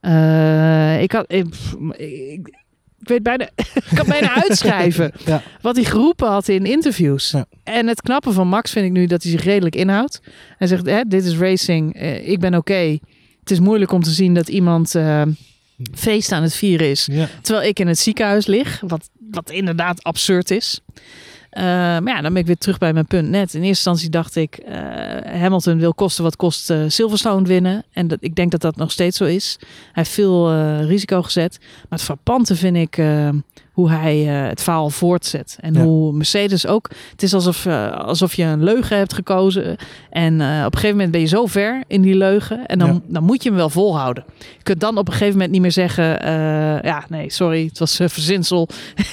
Uh, ik had. Ik, ik, ik weet bijna, ik kan bijna uitschrijven ja. wat hij geroepen had in interviews. Ja. En het knappe van Max vind ik nu dat hij zich redelijk inhoudt. Hij zegt, hè, dit is racing, eh, ik ben oké. Okay. Het is moeilijk om te zien dat iemand uh, feest aan het vieren is. Ja. Terwijl ik in het ziekenhuis lig, wat, wat inderdaad absurd is. Uh, maar ja, dan ben ik weer terug bij mijn punt net. In eerste instantie dacht ik, uh, Hamilton wil kosten wat kost uh, Silverstone winnen. En dat, ik denk dat dat nog steeds zo is. Hij heeft veel risico gezet. Maar het frappante vind ik hoe hij uh, het verhaal voortzet. En ja. hoe Mercedes ook. Het is alsof, uh, alsof je een leugen hebt gekozen. En uh, op een gegeven moment ben je zo ver in die leugen. En dan, ja. dan moet je hem wel volhouden. Je kunt dan op een gegeven moment niet meer zeggen. ja, nee, sorry, het was verzinsel.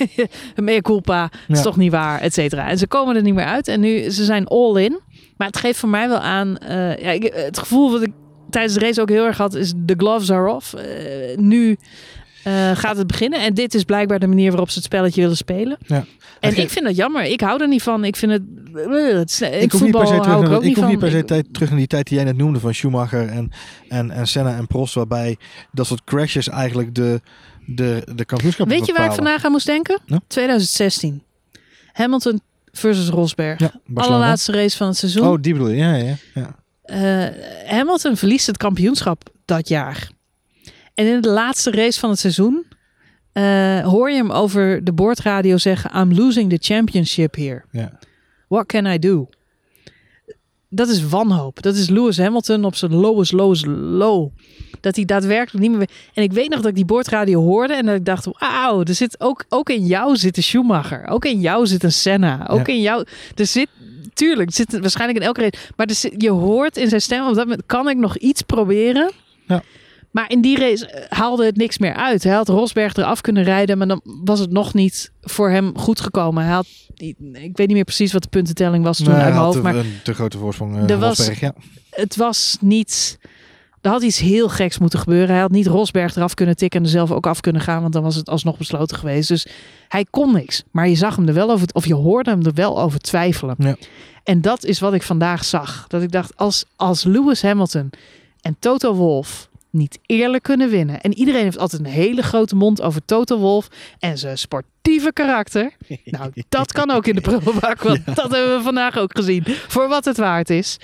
Mea culpa. Het ja. is toch niet waar, et cetera. En ze komen er niet meer uit. En nu, ze zijn all in. Maar het geeft voor mij wel aan. ja, ik, het gevoel wat ik tijdens de race ook heel erg had. Is de gloves are off. nu uh, gaat het beginnen. En dit is blijkbaar de manier waarop ze het spelletje willen spelen. Ja. En ik vind dat jammer. Ik hou er niet van. Ik vind het... het ik, ik hoef niet per se terug, naar, ik hoef niet per se tijd, terug naar die tijd die jij net noemde van Schumacher en, en, en Senna en Prost. Waarbij dat soort crashes eigenlijk de, de, de kampioenschap Weet je waar ik vandaag aan moest denken? Ja. 2016. Hamilton versus Rosberg. Ja. Allerlaatste race van het seizoen. Oh, die bedoel je. Ja, ja, ja. Eh, Hamilton verliest het kampioenschap dat jaar. En in de laatste race van het seizoen eh, hoor je hem over de boordradio zeggen: I'm losing the championship here. ja. What can I do? Dat is wanhoop. Dat is Lewis Hamilton op zijn lowest, lowest low. Dat hij daadwerkelijk niet meer... En ik weet nog dat ik die boordradio hoorde en dat ik dacht... Wauw, er zit ook, ook in jou zit een Schumacher. Ook in jou zit een Senna. Ook in jou... Er zit... Tuurlijk, het zit waarschijnlijk in elke race. Maar er zit- je hoort in zijn stem... Op dat moment kan ik nog iets proberen. Ja. Maar in die race eh, haalde het niks meer uit. Hij had Rosberg eraf kunnen rijden, maar dan was het nog niet voor hem goed gekomen. Hij had, ik weet niet meer precies wat de puntentelling was toen Nee, uit hij mijn hoofd, maar een te grote voorsprong. eh Er was- ja. het was niet. Er had iets heel geks moeten gebeuren. Hij had niet Rosberg eraf kunnen tikken en er zelf ook af kunnen gaan, want dan was het alsnog besloten geweest. Dus hij kon niks. Maar je zag hem er wel over, of je hoorde hem er wel over twijfelen. Ja. En dat is wat ik vandaag zag. Dat ik dacht, als, als Lewis Hamilton en Toto Wolff niet eerlijk kunnen winnen. En iedereen heeft altijd een hele grote mond over Toto Wolff en zijn sportieve karakter. Nou, dat kan ook in de prullenbak, want dat hebben we vandaag ook gezien. Voor wat het waard is.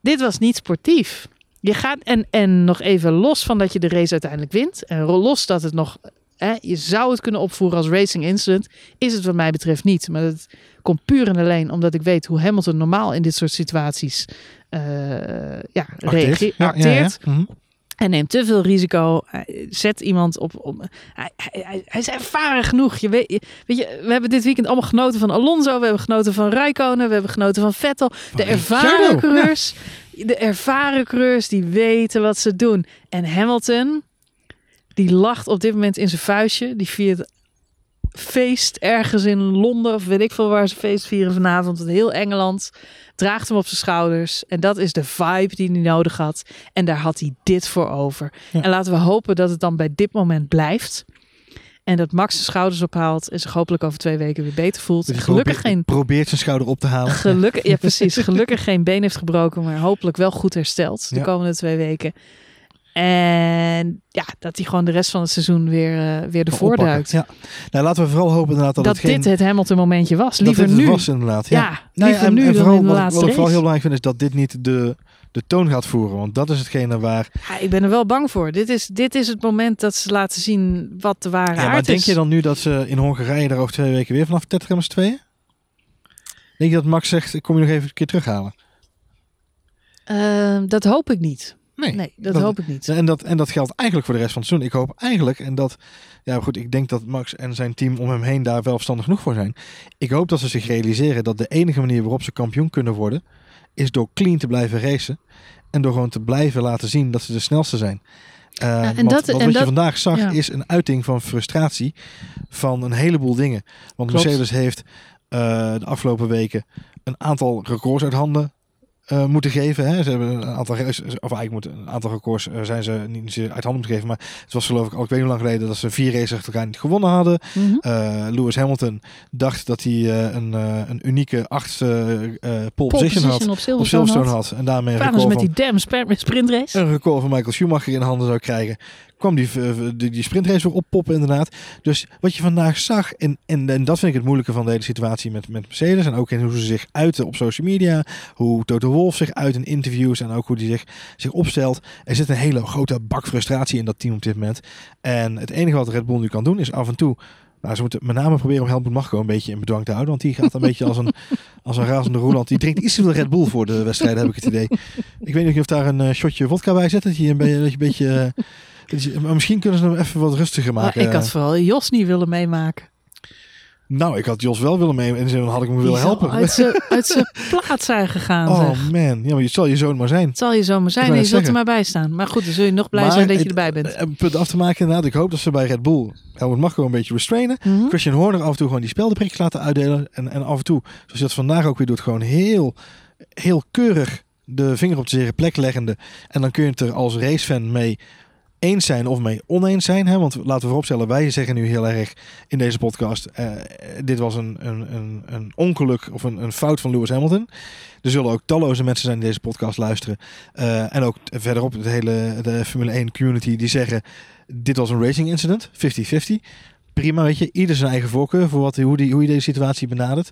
Dit was niet sportief. Je gaat, en, en nog even los van dat je de race uiteindelijk wint. En los dat het nog, hè, je zou het kunnen opvoeren als racing incident. Is het wat mij betreft niet. Maar dat komt puur en alleen omdat ik weet hoe Hamilton normaal in dit soort situaties ja, reageert. Ja, ja, ja. acteert. Mhm. Hij neemt te veel risico. Hij zet iemand op. op hij, hij, is ervaren genoeg. Je weet, je- weet je, we hebben dit weekend allemaal genoten van Alonso. We hebben genoten van Räikkönen. We hebben genoten van Vettel. De ervaren coureurs. De ervaren coureurs die weten wat ze doen. En Hamilton, die lacht op dit moment in zijn vuistje. Die viert feest ergens in Londen. Of weet ik veel waar ze feest vieren vanavond. In heel Engeland. Draagt hem op zijn schouders. En dat is de vibe die hij nodig had. En daar had hij dit voor over. Ja. En laten we hopen dat het dan bij dit moment blijft. En dat Max zijn schouders ophaalt. En zich hopelijk over twee weken weer beter voelt. Dus Gelukkig probeert, geen probeert zijn schouder op te halen. Gelukkig, ja precies. Gelukkig geen been heeft gebroken, maar hopelijk wel goed hersteld de Ja. komende twee weken. En ja, dat hij gewoon de rest van het seizoen weer, eh, weer ervoor duikt. Ja. Nou, laten we vooral hopen inderdaad dat, Dat, het geen... dit het Hamilton momentje was. dat Liever nu. was inderdaad. Ja. ja, Nou ja, liever en, nu en dan vooral in de wat, ik- laatste wat ik vooral heel belangrijk vind is dat dit niet de, de toon gaat voeren. Want dat is hetgene waar... Ja, ik ben er wel bang voor. Dit is, dit is het moment dat ze laten zien wat de ware Ja, maar denk je dan nu dat ze in Hongarije daar over twee weken weer vanaf Tetra met z'n tweeën? Denk je dat Max zegt, ik kom je nog even een keer terughalen? Eh, dat hoop ik niet. Nee. Nee, dat, dat- hoop ik niet. En dat, en dat geldt eigenlijk voor de rest van het seizoen. Ik hoop eigenlijk, en dat, ja goed, ik denk dat Max en zijn team om hem heen daar wel verstandig genoeg voor zijn. Ik hoop dat ze zich realiseren dat de enige manier waarop ze kampioen kunnen worden, is door clean te blijven racen. En door gewoon te blijven laten zien dat ze de snelste zijn. Uh, en want, dat- en wat je dat- vandaag zag ja. is een uiting van frustratie van een heleboel dingen. Want Klopt. Mercedes heeft eh, de afgelopen weken een aantal records uit handen eh, moeten geven. Hè. Ze hebben een aantal, of eigenlijk moeten een aantal records eh, zijn ze niet uit handen moeten geven. Maar het was geloof ik al, ik weet niet hoe lang geleden, dat ze vier races achter elkaar niet gewonnen hadden. Mhm. Eh, Lewis Hamilton dacht dat hij een, een unieke achtste pole, Pole position, had. op Op Silverstone Silverstone had. had. En daarmee een record met van, die damn sprintrace? een record van Michael Schumacher in handen zou krijgen. Kwam die, eh, die, die sprintrace weer oppoppen inderdaad. Dus wat je vandaag zag, en, en, en dat vind ik het moeilijke van de hele situatie met, met Mercedes. En ook in hoe ze zich uiten op social media. Hoe Toto Wolff zich uit in interviews. En ook hoe hij zich, zich opstelt. Er zit een hele grote bak frustratie in dat team op dit moment. En het enige wat Red Bull nu kan doen is af en toe... Nou, ze moeten met name proberen om Helmut Marko een beetje in bedwang te houden. Want die gaat een beetje als een, als een razende roeland. Die drinkt iets te veel Red Bull voor de wedstrijd, heb ik het idee. Ik weet niet of daar een eh, shotje vodka bij zit. Dat je een beetje... Dat je een beetje eh, maar misschien kunnen ze hem even wat rustiger Maar maken. ik had vooral Jos niet willen meemaken. Nou, ik had Jos wel willen mee. In de zin van, had ik hem willen helpen. Uit zijn, uit zijn zijn gegaan. Oh zeg. man. Ja, maar het zal je zoon maar zijn. Het zal je zomaar zijn Ik en je zult er maar bij staan. Maar goed, dan zul je nog blij Maar zijn dat je erbij bent. Een punt af te maken inderdaad. Ik hoop dat ze bij Red Bull Helmut Marko een beetje restrainen. Mhm. Christian Horner af en toe gewoon die speldenprikjes laten uitdelen. En, en af en toe, zoals je dat vandaag ook weer doet, gewoon heel, heel keurig de vinger op de zere plek leggende. En dan kun je het er als racefan mee eens zijn of mee oneens zijn. Hè? Want laten we vooropstellen, wij zeggen nu heel erg in deze podcast, uh, dit was een, een, een, een ongeluk of een, een fout van Lewis Hamilton. Er zullen ook talloze mensen zijn die deze podcast luisteren. Uh, en ook verderop de hele de Formule 1 community die zeggen, dit was een racing incident, 50-50 prima, weet je. Ieder zijn eigen voorkeur voor wat, hoe, die, hoe je deze situatie benadert.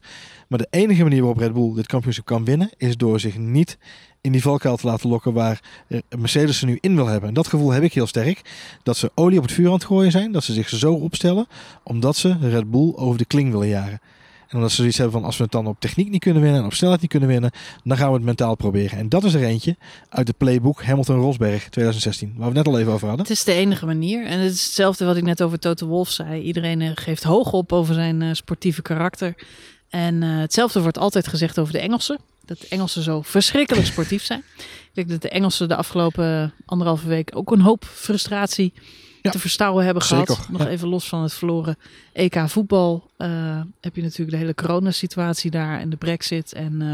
Maar de enige manier waarop Red Bull dit kampioenschap kan winnen... is door zich niet in die valkuil te laten lokken waar Mercedes er nu in wil hebben. En dat gevoel heb ik heel sterk. Dat ze olie op het vuur aan het gooien zijn. Dat ze zich zo opstellen. Omdat ze Red Bull over de kling willen jagen. En omdat ze zoiets hebben van als we het dan op techniek niet kunnen winnen en op snelheid niet kunnen winnen, dan gaan we het mentaal proberen. En dat is er eentje uit de playbook Hamilton-Rosberg 2016, waar we net al even over hadden. Het is de enige manier. En het is hetzelfde wat ik net over Toto Wolf zei. Iedereen eh, geeft hoog op over zijn uh, sportieve karakter. En uh, hetzelfde wordt altijd gezegd over de Engelsen. Dat de Engelsen zo verschrikkelijk sportief zijn. Ik denk dat de Engelsen de afgelopen anderhalve week ook een hoop frustratie ja, te verstouwen hebben gehad. Nog even los van het verloren EK voetbal. Uh, heb je natuurlijk de hele coronasituatie daar en de brexit. En, uh,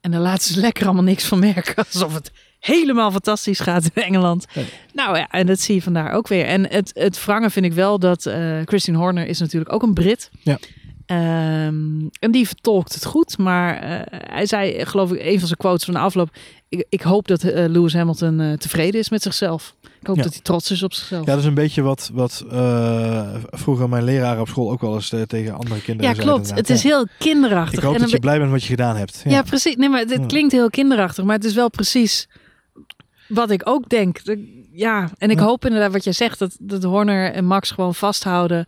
en daar laten ze lekker allemaal niks van merken. Alsof het helemaal fantastisch gaat in Engeland. Nou ja, en dat zie je vandaar ook weer. En het, het wrangen vind ik wel dat Christine Horner is natuurlijk ook een Brit. Ja. Um, en die vertolkt het goed. Maar uh, hij zei, geloof ik, een van zijn quotes van de afloop. Ik, ik hoop dat uh, Lewis Hamilton uh, tevreden is met zichzelf. Ik hoop Ja. dat hij trots is op zichzelf. Ja, dat is een beetje wat, wat eh, vroeger mijn leraren op school ook wel eens eh, tegen andere kinderen Ja, klopt. Het is heel kinderachtig. Ik hoop En dat je blij bent met wat je gedaan hebt. Ja, precies. Nee, maar het, het Ja. klinkt heel kinderachtig, maar het is wel precies wat ik ook denk. De- Ja, en ik hoop inderdaad wat jij zegt, dat, dat Horner en Max gewoon vasthouden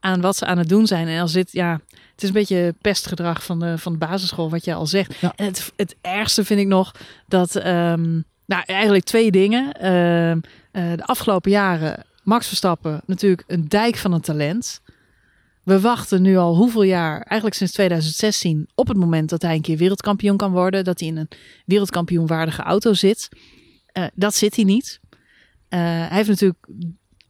aan wat ze aan het doen zijn. En als dit, ja, het is een beetje pestgedrag van de, van de basisschool, wat jij al zegt. Ja. En het, het ergste vind ik nog dat, ehm, nou eigenlijk twee dingen. Ehm, eh, de afgelopen jaren, Max Verstappen, natuurlijk een dijk van een talent. We wachten nu al hoeveel jaar, eigenlijk sinds 2016, op het moment dat hij een keer wereldkampioen kan worden. Dat hij in een wereldkampioenwaardige auto zit. Eh, dat zit hij niet. Eh, hij heeft natuurlijk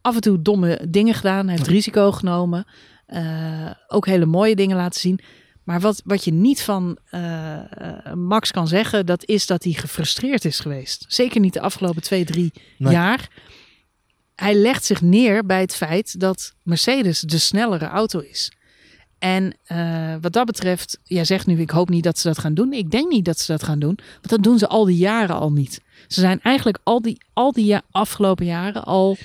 af en toe domme dingen gedaan. Heeft risico genomen. Eh, ook hele mooie dingen laten zien. Maar wat, wat je niet van eh, eh, Max kan zeggen, dat is dat hij gefrustreerd is geweest. Zeker niet de afgelopen twee, drie Nee. jaar. Hij legt zich neer bij het feit dat Mercedes de snellere auto is. En wat dat betreft, jij zegt nu, ik hoop niet dat ze dat gaan doen. Ik denk niet dat ze dat gaan doen, want dat doen ze al die jaren al niet. Ze zijn eigenlijk al die, al die ja- afgelopen jaren al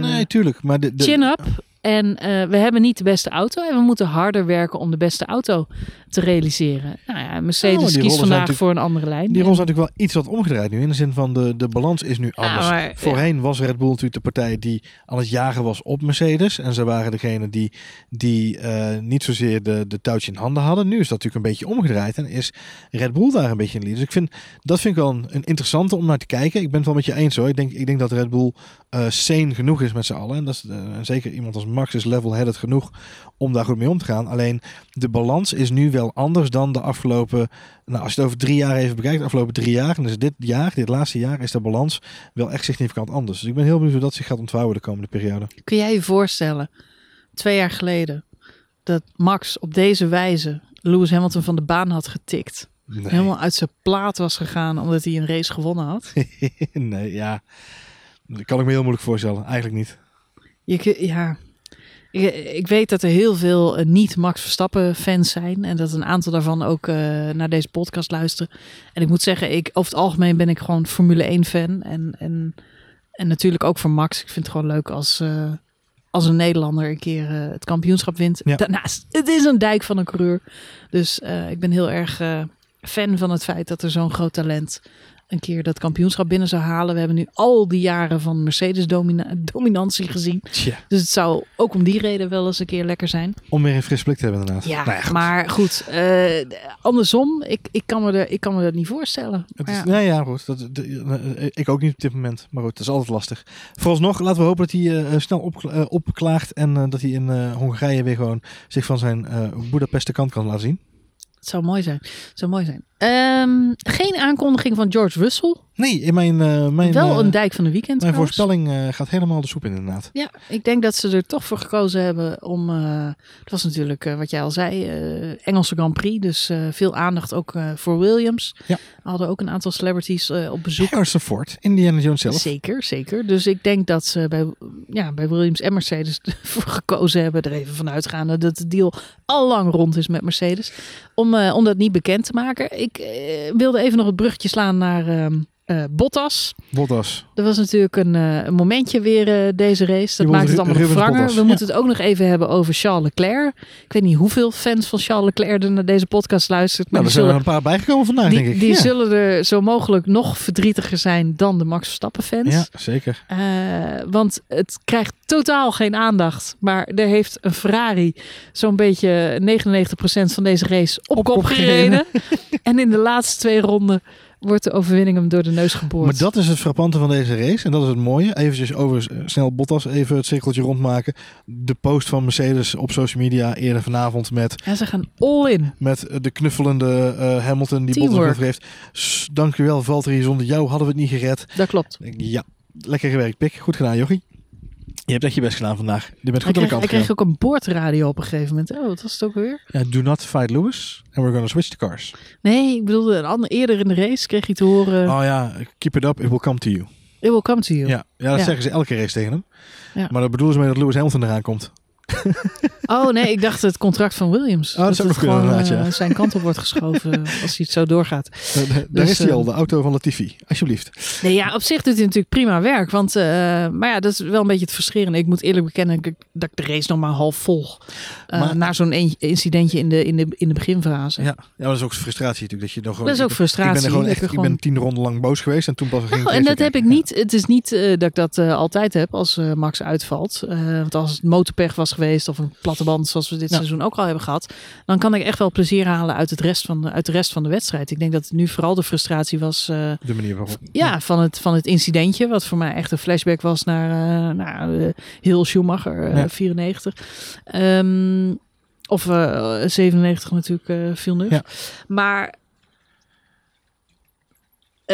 Nee, tuurlijk. Maar de, de, chin up. En eh, we hebben niet de beste auto en we moeten harder werken om de beste auto te realiseren. Nou ja, Mercedes Oh, rollen kiest vandaag voor een andere lijn. Die rol is natuurlijk wel iets wat omgedraaid nu. In de zin van de, de balans is nu anders. maar- Voorheen was Red Bull natuurlijk de partij die aan het jagen was op Mercedes. En ze waren degene die, die eh, niet zozeer de, de touwtje in handen hadden. Nu is dat natuurlijk een beetje omgedraaid. En is Red Bull daar een beetje in lead. Dus ik vind, dat vind ik wel een, een interessante om naar te kijken. Ik ben het wel met je eens hoor. Ik denk, ik denk dat Red Bull sane genoeg is met z'n allen. En, dat is, eh, zeker iemand als Max is level-headed genoeg om daar goed mee om te gaan. Alleen de balans is nu wel anders dan de afgelopen... Nou, als je het over drie jaar even bekijkt, de afgelopen drie jaar... en dus dit jaar, dit laatste jaar, is de balans wel echt significant anders. Dus ik ben heel benieuwd hoe dat zich gaat ontvouwen de komende periode. Kun jij je voorstellen, twee jaar geleden, dat Max op deze wijze Lewis Hamilton van de baan had getikt? Nee, Helemaal uit zijn plaat was gegaan omdat hij een race gewonnen had? nee ja. Dat kan ik me heel moeilijk voorstellen. Eigenlijk niet. Je, ja, ik, ik weet dat er heel veel eh, niet-Max Verstappen fans zijn. En dat een aantal daarvan ook eh, naar deze podcast luisteren. En ik moet zeggen, ik, over het algemeen ben ik gewoon Formule 1 fan. En, en, en natuurlijk ook voor Max. Ik vind het gewoon leuk als, eh, als een Nederlander een keer het kampioenschap wint. Ja. Daarnaast, het is een dijk van een coureur. Dus ik ben heel erg fan van het feit dat er zo'n groot talent een keer dat kampioenschap binnen zou halen. We hebben nu al die jaren van Mercedes domina- dominantie gezien. Tja, Dus het zou ook om die reden wel eens een keer lekker zijn. om weer een fris blik te hebben inderdaad. Ja, Nou goed. maar goed. eh, andersom, ik, ik, kan me er, ik kan me dat niet voorstellen. Het is, ja. nee, ja, goed. Dat, de- eh, ik ook niet op dit moment. Maar goed, dat is altijd lastig. Vooralsnog, laten we hopen dat hij eh, snel op, eh, opklaagt. En eh, dat hij in eh, Hongarije weer gewoon zich van zijn eh Boedapeste kant kan laten zien. Het zou mooi zijn. Het zou mooi zijn. Ehm, geen aankondiging van George Russell. Nee, in mijn, uh, mijn, Wel uh, een dijk van de weekend. mijn trouwens. voorspelling uh, gaat helemaal de soep in inderdaad. Ja, ik denk dat ze er toch voor gekozen hebben om. Uh, het was natuurlijk wat jij al zei, Engelse Grand Prix. Dus veel aandacht ook voor Williams. Ja. We hadden ook een aantal celebrities op bezoek. Harrison Ford, Indiana Jones zelf. Zeker, zeker. Dus ik denk dat ze bij, ja, bij Williams en Mercedes ervoor gekozen hebben. Er even vanuit gaande dat de deal al lang rond is met Mercedes. Om, om dat niet bekend te maken. Ik wilde even nog het bruggetje slaan naar. Uh, Bottas. Bottas. Er was natuurlijk een, uh, een momentje weer uh, deze race. Dat maakt het allemaal nog wranger. We ja. moeten het ook nog even hebben over Charles Leclerc. Ik weet niet hoeveel fans van Charles Leclerc er naar deze podcast luistert. Maar nou, er zijn er een paar bijgekomen vandaag, die, denk ik. Die ja. zullen er zo mogelijk nog verdrietiger zijn dan de Max Verstappen fans. Ja, zeker. Want het krijgt totaal geen aandacht. Maar er heeft een Ferrari zo'n beetje 99% van deze race op, op kop gereden. en in de laatste twee ronden wordt de overwinning hem door de neus geboord. Maar dat is het frappante van deze race. En dat is het mooie. Even over snel Bottas, even het cirkeltje rondmaken. De post van Mercedes op social media eerder vanavond met... Ja, ze gaan all in. Met de knuffelende uh, Hamilton die Bottas over heeft. Dank u wel Valtteri, zonder jou hadden we het niet gered. Dat klopt. Ja, lekker gewerkt Pik. Goed gedaan jochie. Je hebt echt je best gedaan vandaag. Je bent goed aan de kant Hij kreeg ook een boordradio op een gegeven moment. Oh, wat was het ook weer? Ja, do not fight Lewis. And we're gonna switch the cars. Nee, ik bedoelde een ander, eerder in de race kreeg hij te horen... Oh ja, keep it up, it will come to you. It will come to you. Ja, ja dat Ja. zeggen ze elke race tegen hem. Ja. Maar dat bedoelen ze mee dat Lewis Hamilton eraan komt. Oh nee, ik dacht het contract van Williams. Oh, dat nog kunnen, gewoon inderdaad, ja. eh, zijn kant op wordt geschoven als hij het zo doorgaat. Da- Daar Dus, is hij eh, al, de auto van Latifi. Alsjeblieft. Nee, ja, op zich doet hij natuurlijk prima werk. Want, eh, maar ja, dat is wel een beetje het frustrerende. Ik moet eerlijk bekennen dat ik- de race nog maar half volg. Eh, Maar- na zo'n incidentje in de, in de, in de beginfase. Ja, ja dat is ook frustratie natuurlijk. Dat je nog Dat is ook ik- frustratie. Ik ben gewoon echt, ik gewoon- ben tien ronden lang boos geweest en toen pas ging ik Nou, en dat heb ik niet. Het is niet eh, dat ik dat eh, altijd heb als eh, Max uitvalt. Eh, want als het motorpech was geweest of een platte band zoals we dit Ja. seizoen ook al hebben gehad, dan kan ik echt wel plezier halen uit, het rest van de, uit de rest van de wedstrijd. Ik denk dat het nu vooral de frustratie was eh, Ja, de manier waarop. ja, van, het, van het incidentje, wat voor mij echt een flashback was naar, eh naar heel Schumacher, eh, Ja. 94. Ehm, of eh, 97 natuurlijk, eh Villeneuve. Ja. Maar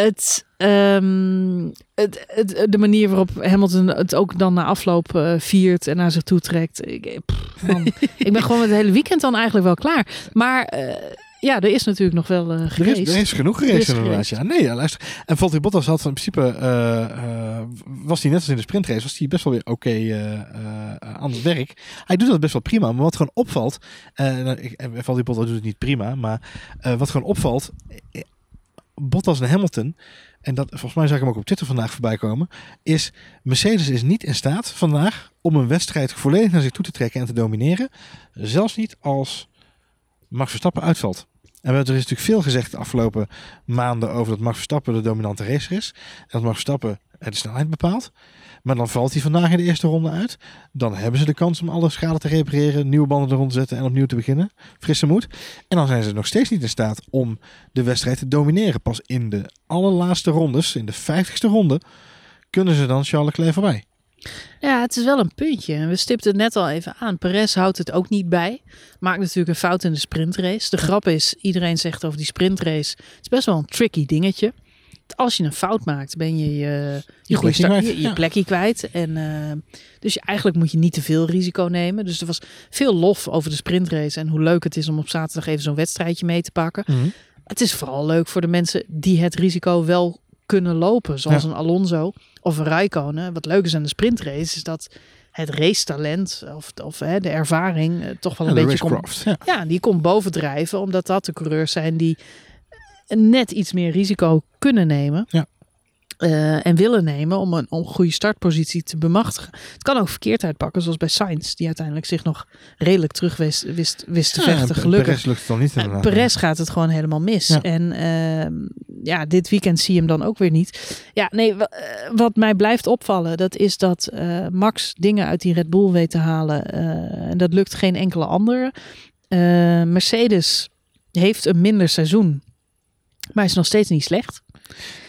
het, ehm, het, het, de manier waarop Hamilton het ook dan na afloop eh, viert en naar zich toe trekt. Ik, eh, pff, man, ik ben gewoon het hele weekend dan eigenlijk wel klaar. Maar eh, ja, er is natuurlijk nog wel eh Er is, er is genoeg Er is gereden inderdaad. Ja. Nee, ja, luister. En Valtteri Bottas had in principe, was hij net als in de sprintrace, was hij best wel weer oké eh, aan het werk. Hij doet dat best wel prima. Maar wat gewoon opvalt, nou, ik- en Valtteri Bottas doet het niet prima, maar wat gewoon opvalt, Bottas en Hamilton, en dat volgens mij zag ik hem ook op Twitter vandaag voorbij komen, is Mercedes is niet in staat vandaag om een wedstrijd volledig naar zich toe te trekken en te domineren. Zelfs niet als Max Verstappen uitvalt. En er is natuurlijk veel gezegd de afgelopen maanden over dat Max Verstappen de dominante racer is. En dat Max Verstappen de snelheid bepaalt. Maar dan valt hij vandaag in de eerste ronde uit. Dan hebben ze de kans om alle schade te repareren, nieuwe banden eronder te zetten en opnieuw te beginnen. Frisse moed. En dan zijn ze nog steeds niet in staat om de wedstrijd te domineren. Pas in de allerlaatste rondes, in de vijftigste ronde, kunnen ze dan Charles Leclerc voorbij. Ja, het is wel een puntje. We stipten het net al even aan. Perez houdt het ook niet bij. Maakt natuurlijk een fout in de sprintrace. De grap is, iedereen zegt over die sprintrace. Het is best wel een tricky dingetje. Als je een fout maakt, ben je je, je, start- je, je ja. plekje kwijt. En, eh, dus eigenlijk moet je niet te veel risico nemen. Dus er was veel lof over de sprintrace. En hoe leuk het is om op zaterdag even zo'n wedstrijdje mee te pakken. Het is vooral leuk voor de mensen die het risico wel kunnen lopen. Zoals Ja. een Alonso of een Raikkonen. Wat leuk is aan de sprintrace is dat het racetalent of, of hè, de ervaring eh, toch wel een beetje komt. Ja. ja, die komt bovendrijven. Omdat dat de coureurs zijn die net iets meer risico kunnen nemen. Ja. eh, en willen nemen om een, om een goede startpositie te bemachtigen. Het kan ook verkeerd uitpakken, zoals bij Sainz, die uiteindelijk zich nog redelijk terug wist, wist, wist te vechten. en Gelukkig. Perez lukt het dan niet Uh. Perez gaat het gewoon helemaal mis. Ja. En ehm, ja, dit weekend zie je hem dan ook weer niet. Ja, nee, eh, wat mij blijft opvallen, dat is dat Max dingen uit die Red Bull weet te halen. en dat lukt geen enkele andere. Mercedes heeft een minder seizoen, maar is nog steeds niet slecht.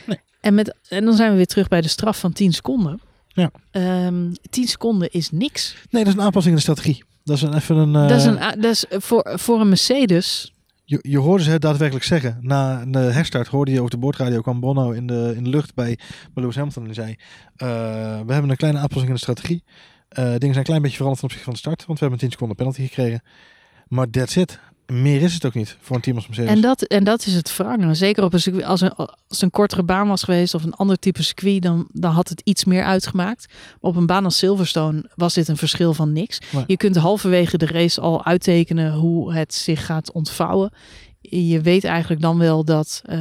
Nee. En, met, en dan zijn we weer terug bij de straf van 10 seconden. Ja. Ehm, 10 seconden is niks. Nee, dat is een aanpassing in de strategie. Dat is een, even een... eh, Dat is, een, a- dat is voor, voor een Mercedes je, je hoorde ze het daadwerkelijk zeggen. Na de herstart hoorde je over de boordradio kwam Bono in de, in de lucht bij, bij Lewis Hamilton en zei: eh, We hebben een kleine aanpassing in de strategie. Eh, dingen zijn een klein beetje veranderd ten opzichte van de start, want we hebben een 10 seconden penalty gekregen. Maar that's it. Meer is het ook niet voor een team als Mercedes. En dat, en dat is het wrange. Zeker op een circuit, als, een, als het een kortere baan was geweest of een ander type circuit, dan, dan had het iets meer uitgemaakt. Maar op een baan als Silverstone was dit een verschil van niks. Je kunt halverwege de race al uittekenen hoe het zich gaat ontvouwen. Je weet eigenlijk dan wel dat eh,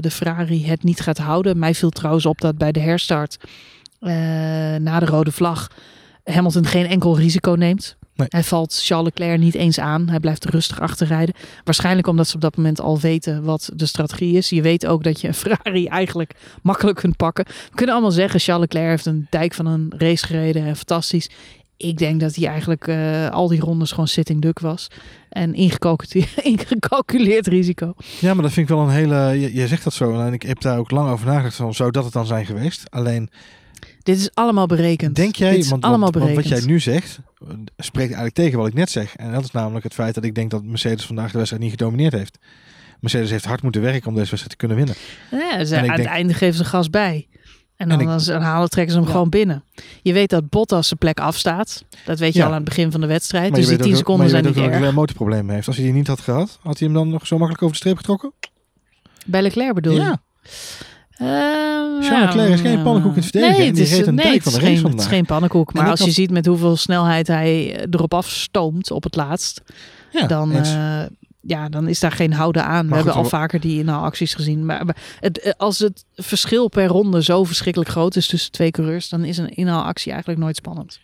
de Ferrari het niet gaat houden. Mij viel trouwens op dat bij de herstart eh, na de rode vlag Hamilton geen enkel risico neemt. Nee. Hij valt Charles Leclerc niet eens aan. Hij blijft rustig achterrijden. Waarschijnlijk omdat ze op dat moment al weten wat de strategie is. Je weet ook dat je een Ferrari eigenlijk makkelijk kunt pakken. We kunnen allemaal zeggen, Charles Leclerc heeft een dijk van een race gereden. En fantastisch. Ik denk dat hij eigenlijk eh, al die rondes gewoon sitting duck was. En ingecalculeerd, ingecalculeerd risico. Ja, maar dat vind ik wel een hele. Je zegt dat zo. En ik heb daar ook lang over nagedacht. Van, zou dat het dan zijn geweest? Alleen, Dit is allemaal berekend. denk jij. Dit is Want, allemaal want, want wat berekend. jij nu zegt. spreekt eigenlijk tegen wat ik net zeg. En dat is namelijk het feit dat ik denk dat Mercedes vandaag de wedstrijd niet gedomineerd heeft. Mercedes heeft hard moeten werken om deze wedstrijd te kunnen winnen. Ja, ze, aan denk- het einde geven ze gas bij. En dan, En ik- halen, trekken ze hem Ja. gewoon binnen. Je weet dat Bottas zijn plek afstaat. Dat weet je Ja. al aan het begin van de wedstrijd. Maar dus die weet 10 ook, maar seconden zijn niet erg. hij een motorprobleem heeft. Als hij die niet had gehad, had hij hem dan nog zo makkelijk over de streep getrokken? Bij Leclerc bedoel je? Ja. Eh, Charles ja, Leclerc is geen pannenkoek in het verdedigen. Nee, het is, een nee, het van is de geen, het is geen pannenkoek. Maar als je ziet met hoeveel snelheid hij erop afstoomt op het laatst, Ja, dan, eh, ja, dan is daar geen houden aan. We hebben al we- vaker die inhaalacties gezien. Maar maar het, eh, als het verschil per ronde zo verschrikkelijk groot is tussen twee coureurs, dan is een inhaalactie eigenlijk nooit spannend.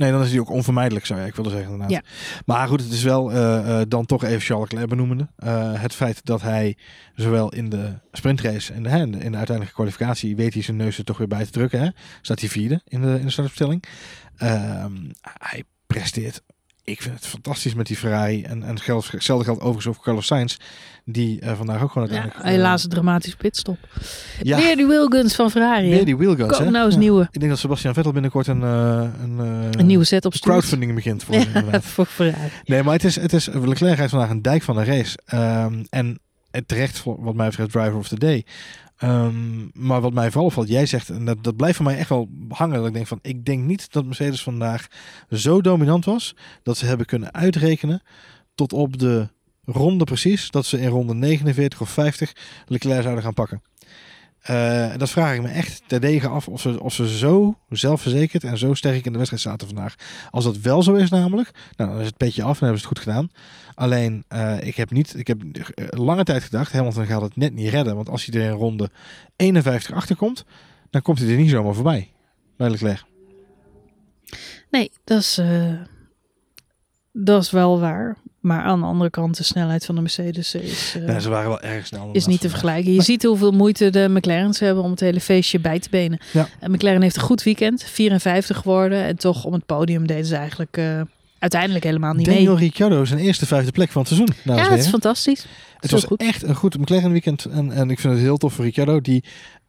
Nee, dan is die ook onvermijdelijk, zou je ik willen zeggen inderdaad. Ja. Maar goed, het is wel eh, eh, dan toch even Charles Leclerc benoemende. Eh, het feit dat hij zowel in de sprintrace en de, hè, in de, in de uiteindelijke kwalificatie weet hij zijn neus er toch weer bij te drukken. Hè? Staat hij vierde in de, in de startopstelling. Ehm, hij presteert. Ik vind het fantastisch met die Ferrari. En, en geldt- hetzelfde geldt overigens over Carlos Sainz. Die eh, vandaag ook gewoon Ja, uiteindelijk... eh, helaas een dramatische pitstop. ja, Weer die wheelguns van Ferrari. hè? weer die wheelguns. Hè? nou eens Ja. nieuwe. Ik denk dat Sebastian Vettel binnenkort een, eh, een, eh, Een nieuwe set op crowdfunding begint voor. inderdaad. voor Ferrari. Nee, maar het is, het is Leclerc rijdt vandaag een dijk van de race. Ehm, en het terecht, voor, wat mij betreft, driver of the day. Ehm, maar wat mij vooral opvalt, jij zegt, en dat, dat blijft voor mij echt wel hangen. Dat ik denk van, ik denk niet dat Mercedes vandaag zo dominant was, dat ze hebben kunnen uitrekenen tot op de ronde precies, dat ze in ronde 49 of 50 Leclerc zouden gaan pakken. Eh, dat vraag ik me echt terdege af of ze, of ze zo zelfverzekerd en zo sterk in de wedstrijd zaten vandaag. Als dat wel zo is namelijk, nou, dan is het petje af en hebben ze het goed gedaan. Alleen, eh, ik heb niet, ik heb lange tijd gedacht, Hamilton gaat het net niet redden. Want als hij er in ronde 51 achter komt, dan komt hij er niet zomaar voorbij. Bij Leclerc. Nee, dat is, eh, dat is wel waar. Maar aan de andere kant, de snelheid van de Mercedes is, eh, Nee, ze waren wel erg snel. is niet te vergelijken. Je ziet hoeveel moeite de McLaren's hebben om het hele feestje bij te benen. Ja. En McLaren heeft een goed weekend, 54 geworden. En toch om het podium deden ze eigenlijk eh, uiteindelijk helemaal niet Daniel mee. Ricciardo zijn eerste vijfde plek van het seizoen. Ja, dat is fantastisch. Het was goed. echt een goed McLaren weekend. En, en ik vind het heel tof voor Ricciardo. Die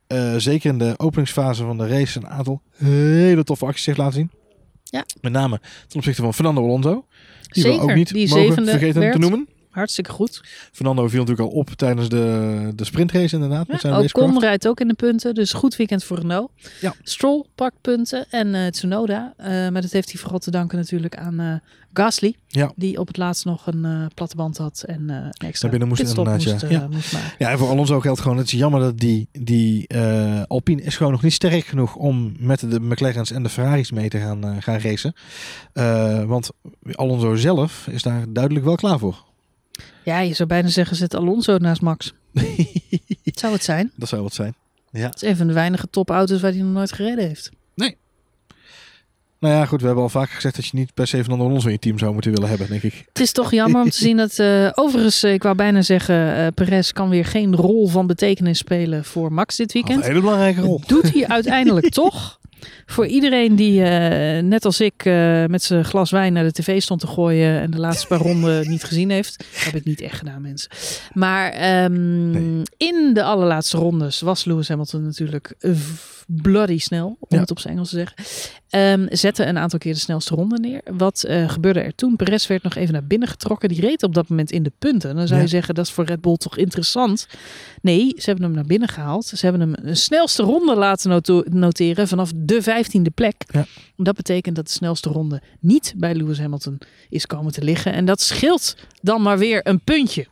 eh, zeker in de openingsfase van de race een aantal hele toffe acties heeft laten zien. Ja. Met name ten opzichte van Fernando Alonso. Die we Zeker, ook niet die mogen zevende vergeten werd. te noemen. Hartstikke goed. Fernando viel natuurlijk al op tijdens de, de sprintrace inderdaad. met zijn Ja. Ocon rijdt ook in de punten, dus goed weekend voor Renault. Ja. Stroll pakt punten en eh Tsunoda. Eh, maar dat heeft hij vooral te danken natuurlijk aan eh, Gasly. Ja. Die op het laatst nog een platte band had en een extra binnen moest inderdaad, moest, ja. Ja. moest maken. Ja, en voor Alonso geldt gewoon, het is jammer dat die, die Alpine is gewoon nog niet sterk genoeg om met de McLaren's en de Ferraris mee te gaan, gaan racen. Want Alonso zelf is daar duidelijk wel klaar voor. Ja, je zou bijna zeggen, zet Alonso naast Max. Zou het zijn? Dat zou wat zijn. Ja. Het is een van de weinige topauto's waar hij nog nooit gereden heeft. Nou ja, goed, we hebben al vaker gezegd dat je niet per se Fernando Alonso in je team zou moeten willen hebben, denk ik. Het is toch jammer om te zien dat... eh, overigens, eh, ik wou bijna zeggen... eh Perez kan weer geen rol van betekenis spelen voor Max dit weekend. een hele belangrijke rol. doet hij uiteindelijk toch. Voor iedereen die, eh, net als ik, eh, met zijn glas wijn naar de tv stond te gooien en de laatste paar ronden niet gezien heeft. Heb ik niet echt gedaan, mensen. Maar ehm, Nee. in de allerlaatste rondes was Lewis Hamilton natuurlijk bloody snel, om Ja. het op zijn Engels te zeggen. Ehm, zette een aantal keer de snelste ronde neer. Wat eh, gebeurde er toen? Perez werd nog even naar binnen getrokken. Die reed op dat moment in de punten. Dan zou Ja. je zeggen, dat is voor Red Bull toch interessant. Nee, ze hebben hem naar binnen gehaald. Ze hebben hem een snelste ronde laten noto- noteren vanaf de vijftiende plek. Ja. Dat betekent dat de snelste ronde niet bij Lewis Hamilton is komen te liggen. En dat scheelt dan maar weer een puntje.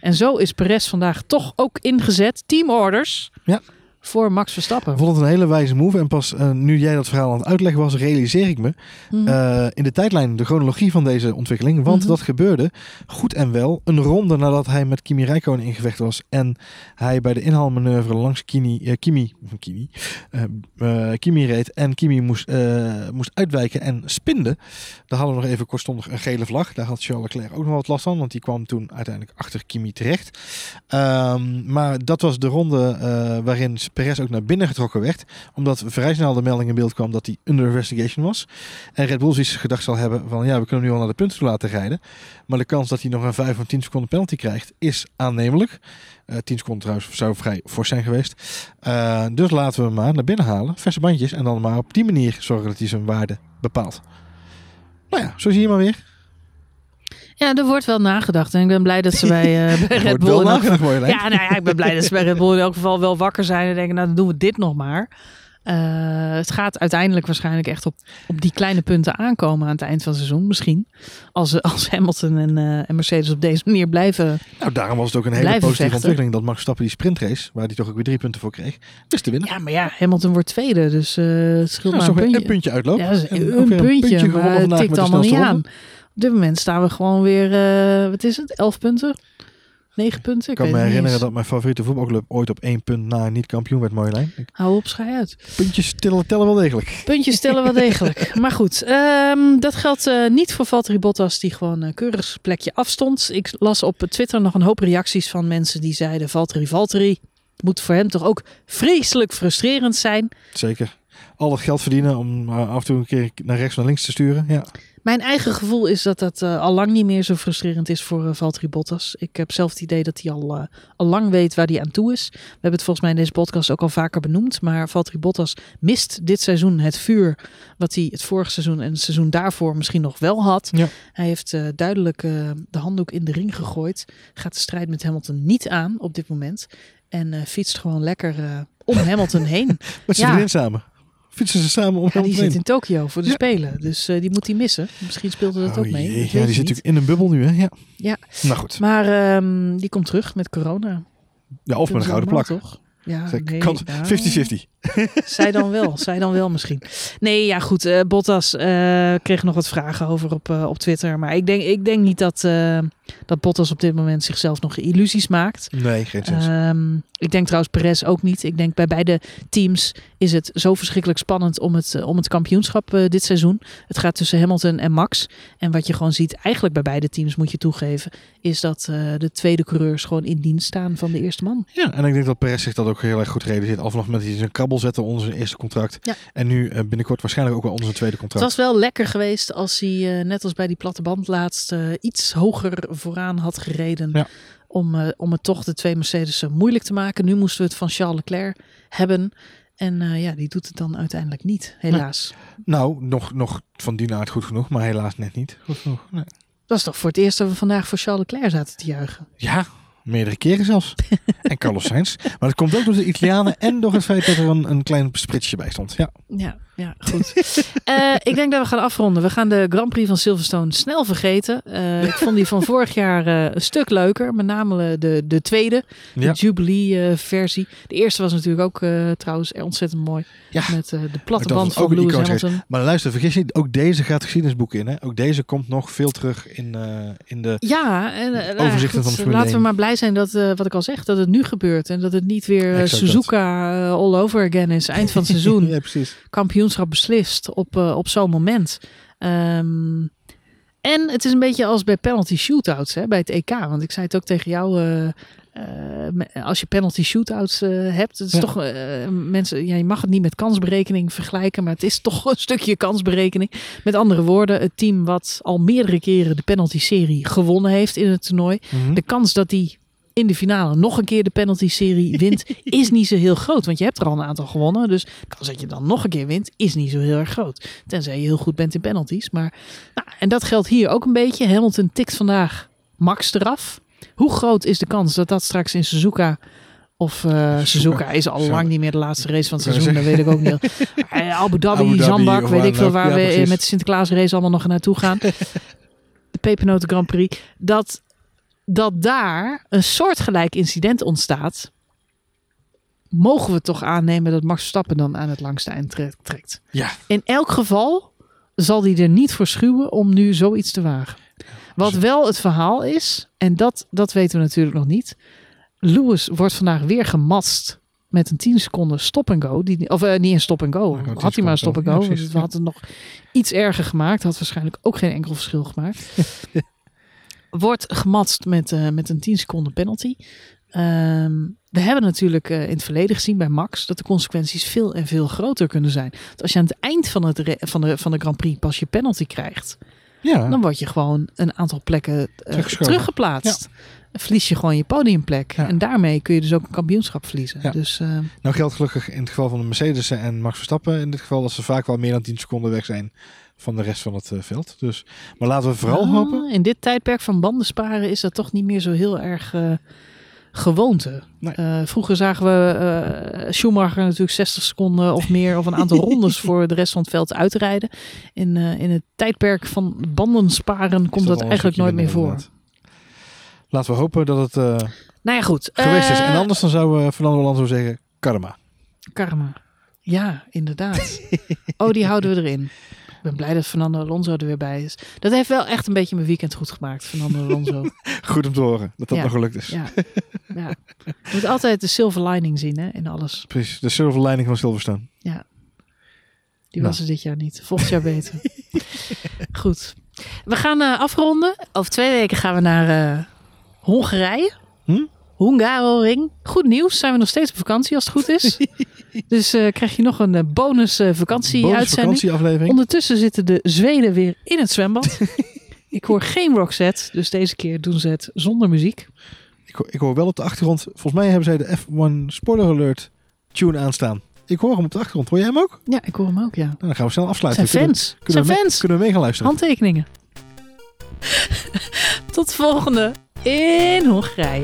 En zo is Perez vandaag toch ook ingezet. Teamorders Ja. Voor Max Verstappen. Ik vond het een hele wijze move. En pas eh, nu jij dat verhaal aan het uitleggen was, realiseer ik me Mhm. eh, in de tijdlijn de chronologie van deze ontwikkeling. Want Mhm. dat gebeurde goed en wel een ronde nadat hij met Kimi Räikkönen in gevecht was. En hij bij de inhaalmanoeuvre langs Kimi, eh, Kimi, Kimi, Kimi reed. En Kimi moest, moest uitwijken en spinde. Daar hadden we nog even kortstondig een gele vlag. Daar had Charles Leclerc ook nog wat last van. Want die kwam toen uiteindelijk achter Kimi terecht. Ehm, maar dat was de ronde waarin Perez ook naar binnen getrokken werd. Omdat vrij snel de melding in beeld kwam dat hij under investigation was. En Red Bull zoiets gedacht zal hebben van ja, we kunnen hem nu al naar de punten laten rijden. Maar de kans dat hij nog een 5 of 10 seconden penalty krijgt is aannemelijk. Eh 10 seconden trouwens zou vrij fors zijn geweest. Eh, dus laten we hem maar naar binnen halen. Verse bandjes. En dan maar op die manier zorgen dat hij zijn waarde bepaalt. Nou ja, zo zie je maar weer. Ja, er wordt wel nagedacht. En ik ben blij dat ze bij, eh, bij Er Red wordt Bull... wel nagedacht. Ja, nou ja, ik ben blij dat ze bij Red Bull in elk geval wel wakker zijn en denken, nou dan doen we dit nog maar. Eh, het gaat uiteindelijk waarschijnlijk echt op, op die kleine punten aankomen aan het eind van het seizoen. Misschien. Als, als Hamilton en, eh, en Mercedes op deze manier blijven. Nou, daarom was het ook een hele positieve vechten. ontwikkeling dat Max Verstappen die sprintrace, waar hij toch ook weer drie punten voor kreeg, wist te winnen. Ja, maar ja, Hamilton wordt tweede, dus eh het scheelt maar een puntje. een puntje uitloop. Ja, is een puntje, gewonnen maar het tikt allemaal niet aan. Op dit moment staan we gewoon weer, eh, wat is het, elf punten? Negen punten? Ik kan me het herinneren eens. dat mijn favoriete voetbalclub ooit op één punt na niet kampioen werd, lijn. Ik- Hou op, schij uit. Puntjes tellen, tellen wel degelijk. Puntjes tellen wel degelijk. Maar goed, ehm, dat geldt eh, niet voor Valtteri Bottas, die gewoon een keurig zijn plekje afstond. Ik las op Twitter nog een hoop reacties van mensen die zeiden: Valtteri, Valtteri. Het moet voor hem toch ook vreselijk frustrerend zijn. Zeker. Al dat geld verdienen om eh, af en toe een keer naar rechts naar links te sturen. Ja. Mijn eigen gevoel is dat dat eh, al lang niet meer zo frustrerend is voor eh, Valtteri Bottas. Ik heb zelf het idee dat hij al, eh, al lang weet waar hij aan toe is. We hebben het volgens mij in deze podcast ook al vaker benoemd. Maar Valtteri Bottas mist dit seizoen het vuur wat hij het vorige seizoen en het seizoen daarvoor misschien nog wel had. Ja. Hij heeft duidelijk de handdoek in de ring gegooid. Gaat de strijd met Hamilton niet aan op dit moment. En fietst gewoon lekker om Hamilton heen. Met z'n Ja. samen. Fietsen ze samen om Ja, die zit in Tokio voor de Ja. Spelen. Dus eh, die moet hij missen. Misschien speelde dat Oh ook mee. jee, Dat Ja, die zit niet. natuurlijk in een bubbel nu, hè? Ja. Ja. Nou goed. Maar ehm, die komt terug met corona. Ja, of met een gouden plak. Toch? Ja, Zeg, nee, kans- nou, 50-50. Zij dan wel, zij dan wel misschien. Nee, ja goed. eh, Bottas eh, kreeg nog wat vragen over op, eh, op Twitter. Maar ik denk, ik denk niet dat, dat Bottas op dit moment zichzelf nog illusies maakt. Nee, geen sens. Ehm, ik denk trouwens Perez ook niet. Ik denk bij beide teams is het zo verschrikkelijk spannend om het, om het kampioenschap dit seizoen. Het gaat tussen Hamilton en Max. En wat je gewoon ziet, eigenlijk bij beide teams moet je toegeven, is dat de tweede coureurs gewoon in dienst staan van de eerste man. ja, en ik denk dat Perez zich dat ook heel erg goed realiseert. Al vanaf het moment dat hij zijn krabbel zette onder zijn eerste contract. Ja. En nu eh, binnenkort waarschijnlijk ook wel onder zijn tweede Het contract. was wel lekker geweest als hij, eh, net als bij die platte band laatst, eh, iets hoger vooraan had gereden. Ja. Om, om het toch de twee Mercedes eh, moeilijk te maken. Nu moesten we het van Charles Leclerc hebben. En ja, die doet het dan uiteindelijk niet, helaas. Nou, nog, nog van die naart goed genoeg, maar helaas net niet. Goed genoeg. Nee. Dat is toch voor het eerst dat we vandaag voor Charles Leclerc zaten te juichen. Ja, meerdere keren zelfs. en Carlos Sainz. Maar dat komt ook door de Italianen en door het feit dat er een, een klein spritsje bij stond. Ja. Ja, ja goed. Eh, ik denk dat we gaan afronden. We gaan de Grand Prix van Silverstone snel vergeten. Eh, ik vond die van vorig jaar eh, een stuk leuker. Met name de, de tweede, de Ja. Jubilee-versie. de eerste was natuurlijk ook trouwens ontzettend mooi. Ja. Met de platte band van Lewis Hamilton. Maar luister, vergis niet, ook deze gaat geschiedenisboeken in. Hè? Ook deze komt nog veel terug in, in de... Ja, en Overzichten van de laten we 1. maar blij zijn dat, wat ik al zeg, dat het nu gebeurt. En dat het niet weer. Suzuka all over again is. Eind van het seizoen. ja, precies. Kampioenschap beslist op, eh, op zo'n moment. Ehm, en het is een beetje als bij penalty shootouts hè, bij het EK. Want ik zei het ook tegen jou. eh, eh, als je penalty shootouts eh, hebt, het is Ja. toch mensen. Ja, je mag het niet met kansberekening vergelijken, maar het is toch een stukje kansberekening. Met andere woorden, het team wat al meerdere keren de penalty serie gewonnen heeft in het toernooi, Mhm. de kans dat die in de finale nog een keer de penalty-serie wint, is niet zo heel groot. Want je hebt er al een aantal gewonnen. Dus de kans dat je dan nog een keer wint, is niet zo heel erg groot. Tenzij je heel goed bent in penalties. Maar, nou, en dat geldt hier ook een beetje. Hamilton tikt vandaag Max eraf. Hoe groot is de kans dat dat straks in Suzuka of uh, Suzuka is al lang niet meer de laatste race van het seizoen. Dat weet ik ook niet. Eh, Abu Dhabi, Abu Dhabi, Zandbak, weet ik veel waar we eh, precies. met de Sinterklaas race allemaal nog naartoe gaan. de Pepernoten Grand Prix. Dat, dat daar een soortgelijk incident ontstaat. Mogen we toch aannemen dat Max Verstappen dan aan het langste eind tre- trekt. Ja. In elk geval zal hij er niet voor schuwen om nu zoiets te wagen. Wat wel het verhaal is, en dat, dat weten we natuurlijk nog niet. Lewis wordt vandaag weer gemast met een 10 seconden stop and go. Die, of eh, niet een stop and go. Ja, 10 had hij maar een stop and go. Ja, we hadden het nog iets erger gemaakt. Had waarschijnlijk ook geen enkel verschil gemaakt. wordt gematst met, eh, met een 10 seconden penalty. Ehm, we hebben natuurlijk eh, in het verleden gezien bij Max dat de consequenties veel en veel groter kunnen zijn. Want als je aan het eind van, het van, de, van de Grand Prix pas je penalty krijgt, Ja, dan word je gewoon een aantal plekken eh, teruggeplaatst. Verlies je gewoon je podiumplek. Ja. En daarmee kun je dus ook een kampioenschap verliezen. Dus nou geldt gelukkig in het geval van de Mercedes en Max Verstappen in dit geval dat ze vaak wel meer dan 10 seconden weg zijn van de rest van het eh, veld. Dus, maar laten we vooral ah, hopen. In dit tijdperk van banden sparen is dat toch niet meer zo heel erg eh, gewoonte. Nee. Eh, vroeger zagen we Schumacher natuurlijk 60 seconden of meer of een aantal rondes voor de rest van het veld uitrijden. In, in het tijdperk van banden sparen Is komt dat, eigenlijk nooit meer voor. inderdaad. Laten we hopen dat het Nou ja, goed. geweest is. En anders dan zou Fernando Alonso zeggen karma. Karma. Ja, inderdaad. oh, die houden we erin. Ik ben blij dat Fernando Alonso er weer bij is. Dat heeft wel echt een beetje mijn weekend goed gemaakt, Fernando Alonso. Goed om te horen dat dat Ja. nog gelukt is. ja. ja. Je moet altijd de silver lining zien hè, in alles. Precies, de silver lining van Silverstone. Die Nou. was er dit jaar niet. Volgend jaar beter. Goed. We gaan eh, afronden. Over twee weken gaan we naar eh, Hongarije. Hm? Hungaroring. Goed nieuws. Zijn we nog steeds op vakantie als het goed is. dus eh, krijg je nog een eh, bonus vakantie-uitzending. vakantieaflevering. Ondertussen zitten de Zweden weer in het zwembad. ik hoor geen Roxette, dus deze keer doen ze het zonder muziek. Ik, hoor- ik hoor wel op de achtergrond. Volgens mij hebben zij de F1 Spoiler Alert tune aanstaan. Ik hoor hem op de achtergrond. Hoor jij hem ook? Nou, Ja, ik hoor hem ook, ja. dan gaan we snel afsluiten. zijn Kunnen- fans. Het Kunnen, zijn we, fans. kunnen we mee gaan luisteren? Handtekeningen. Tot de volgende in Hongarije.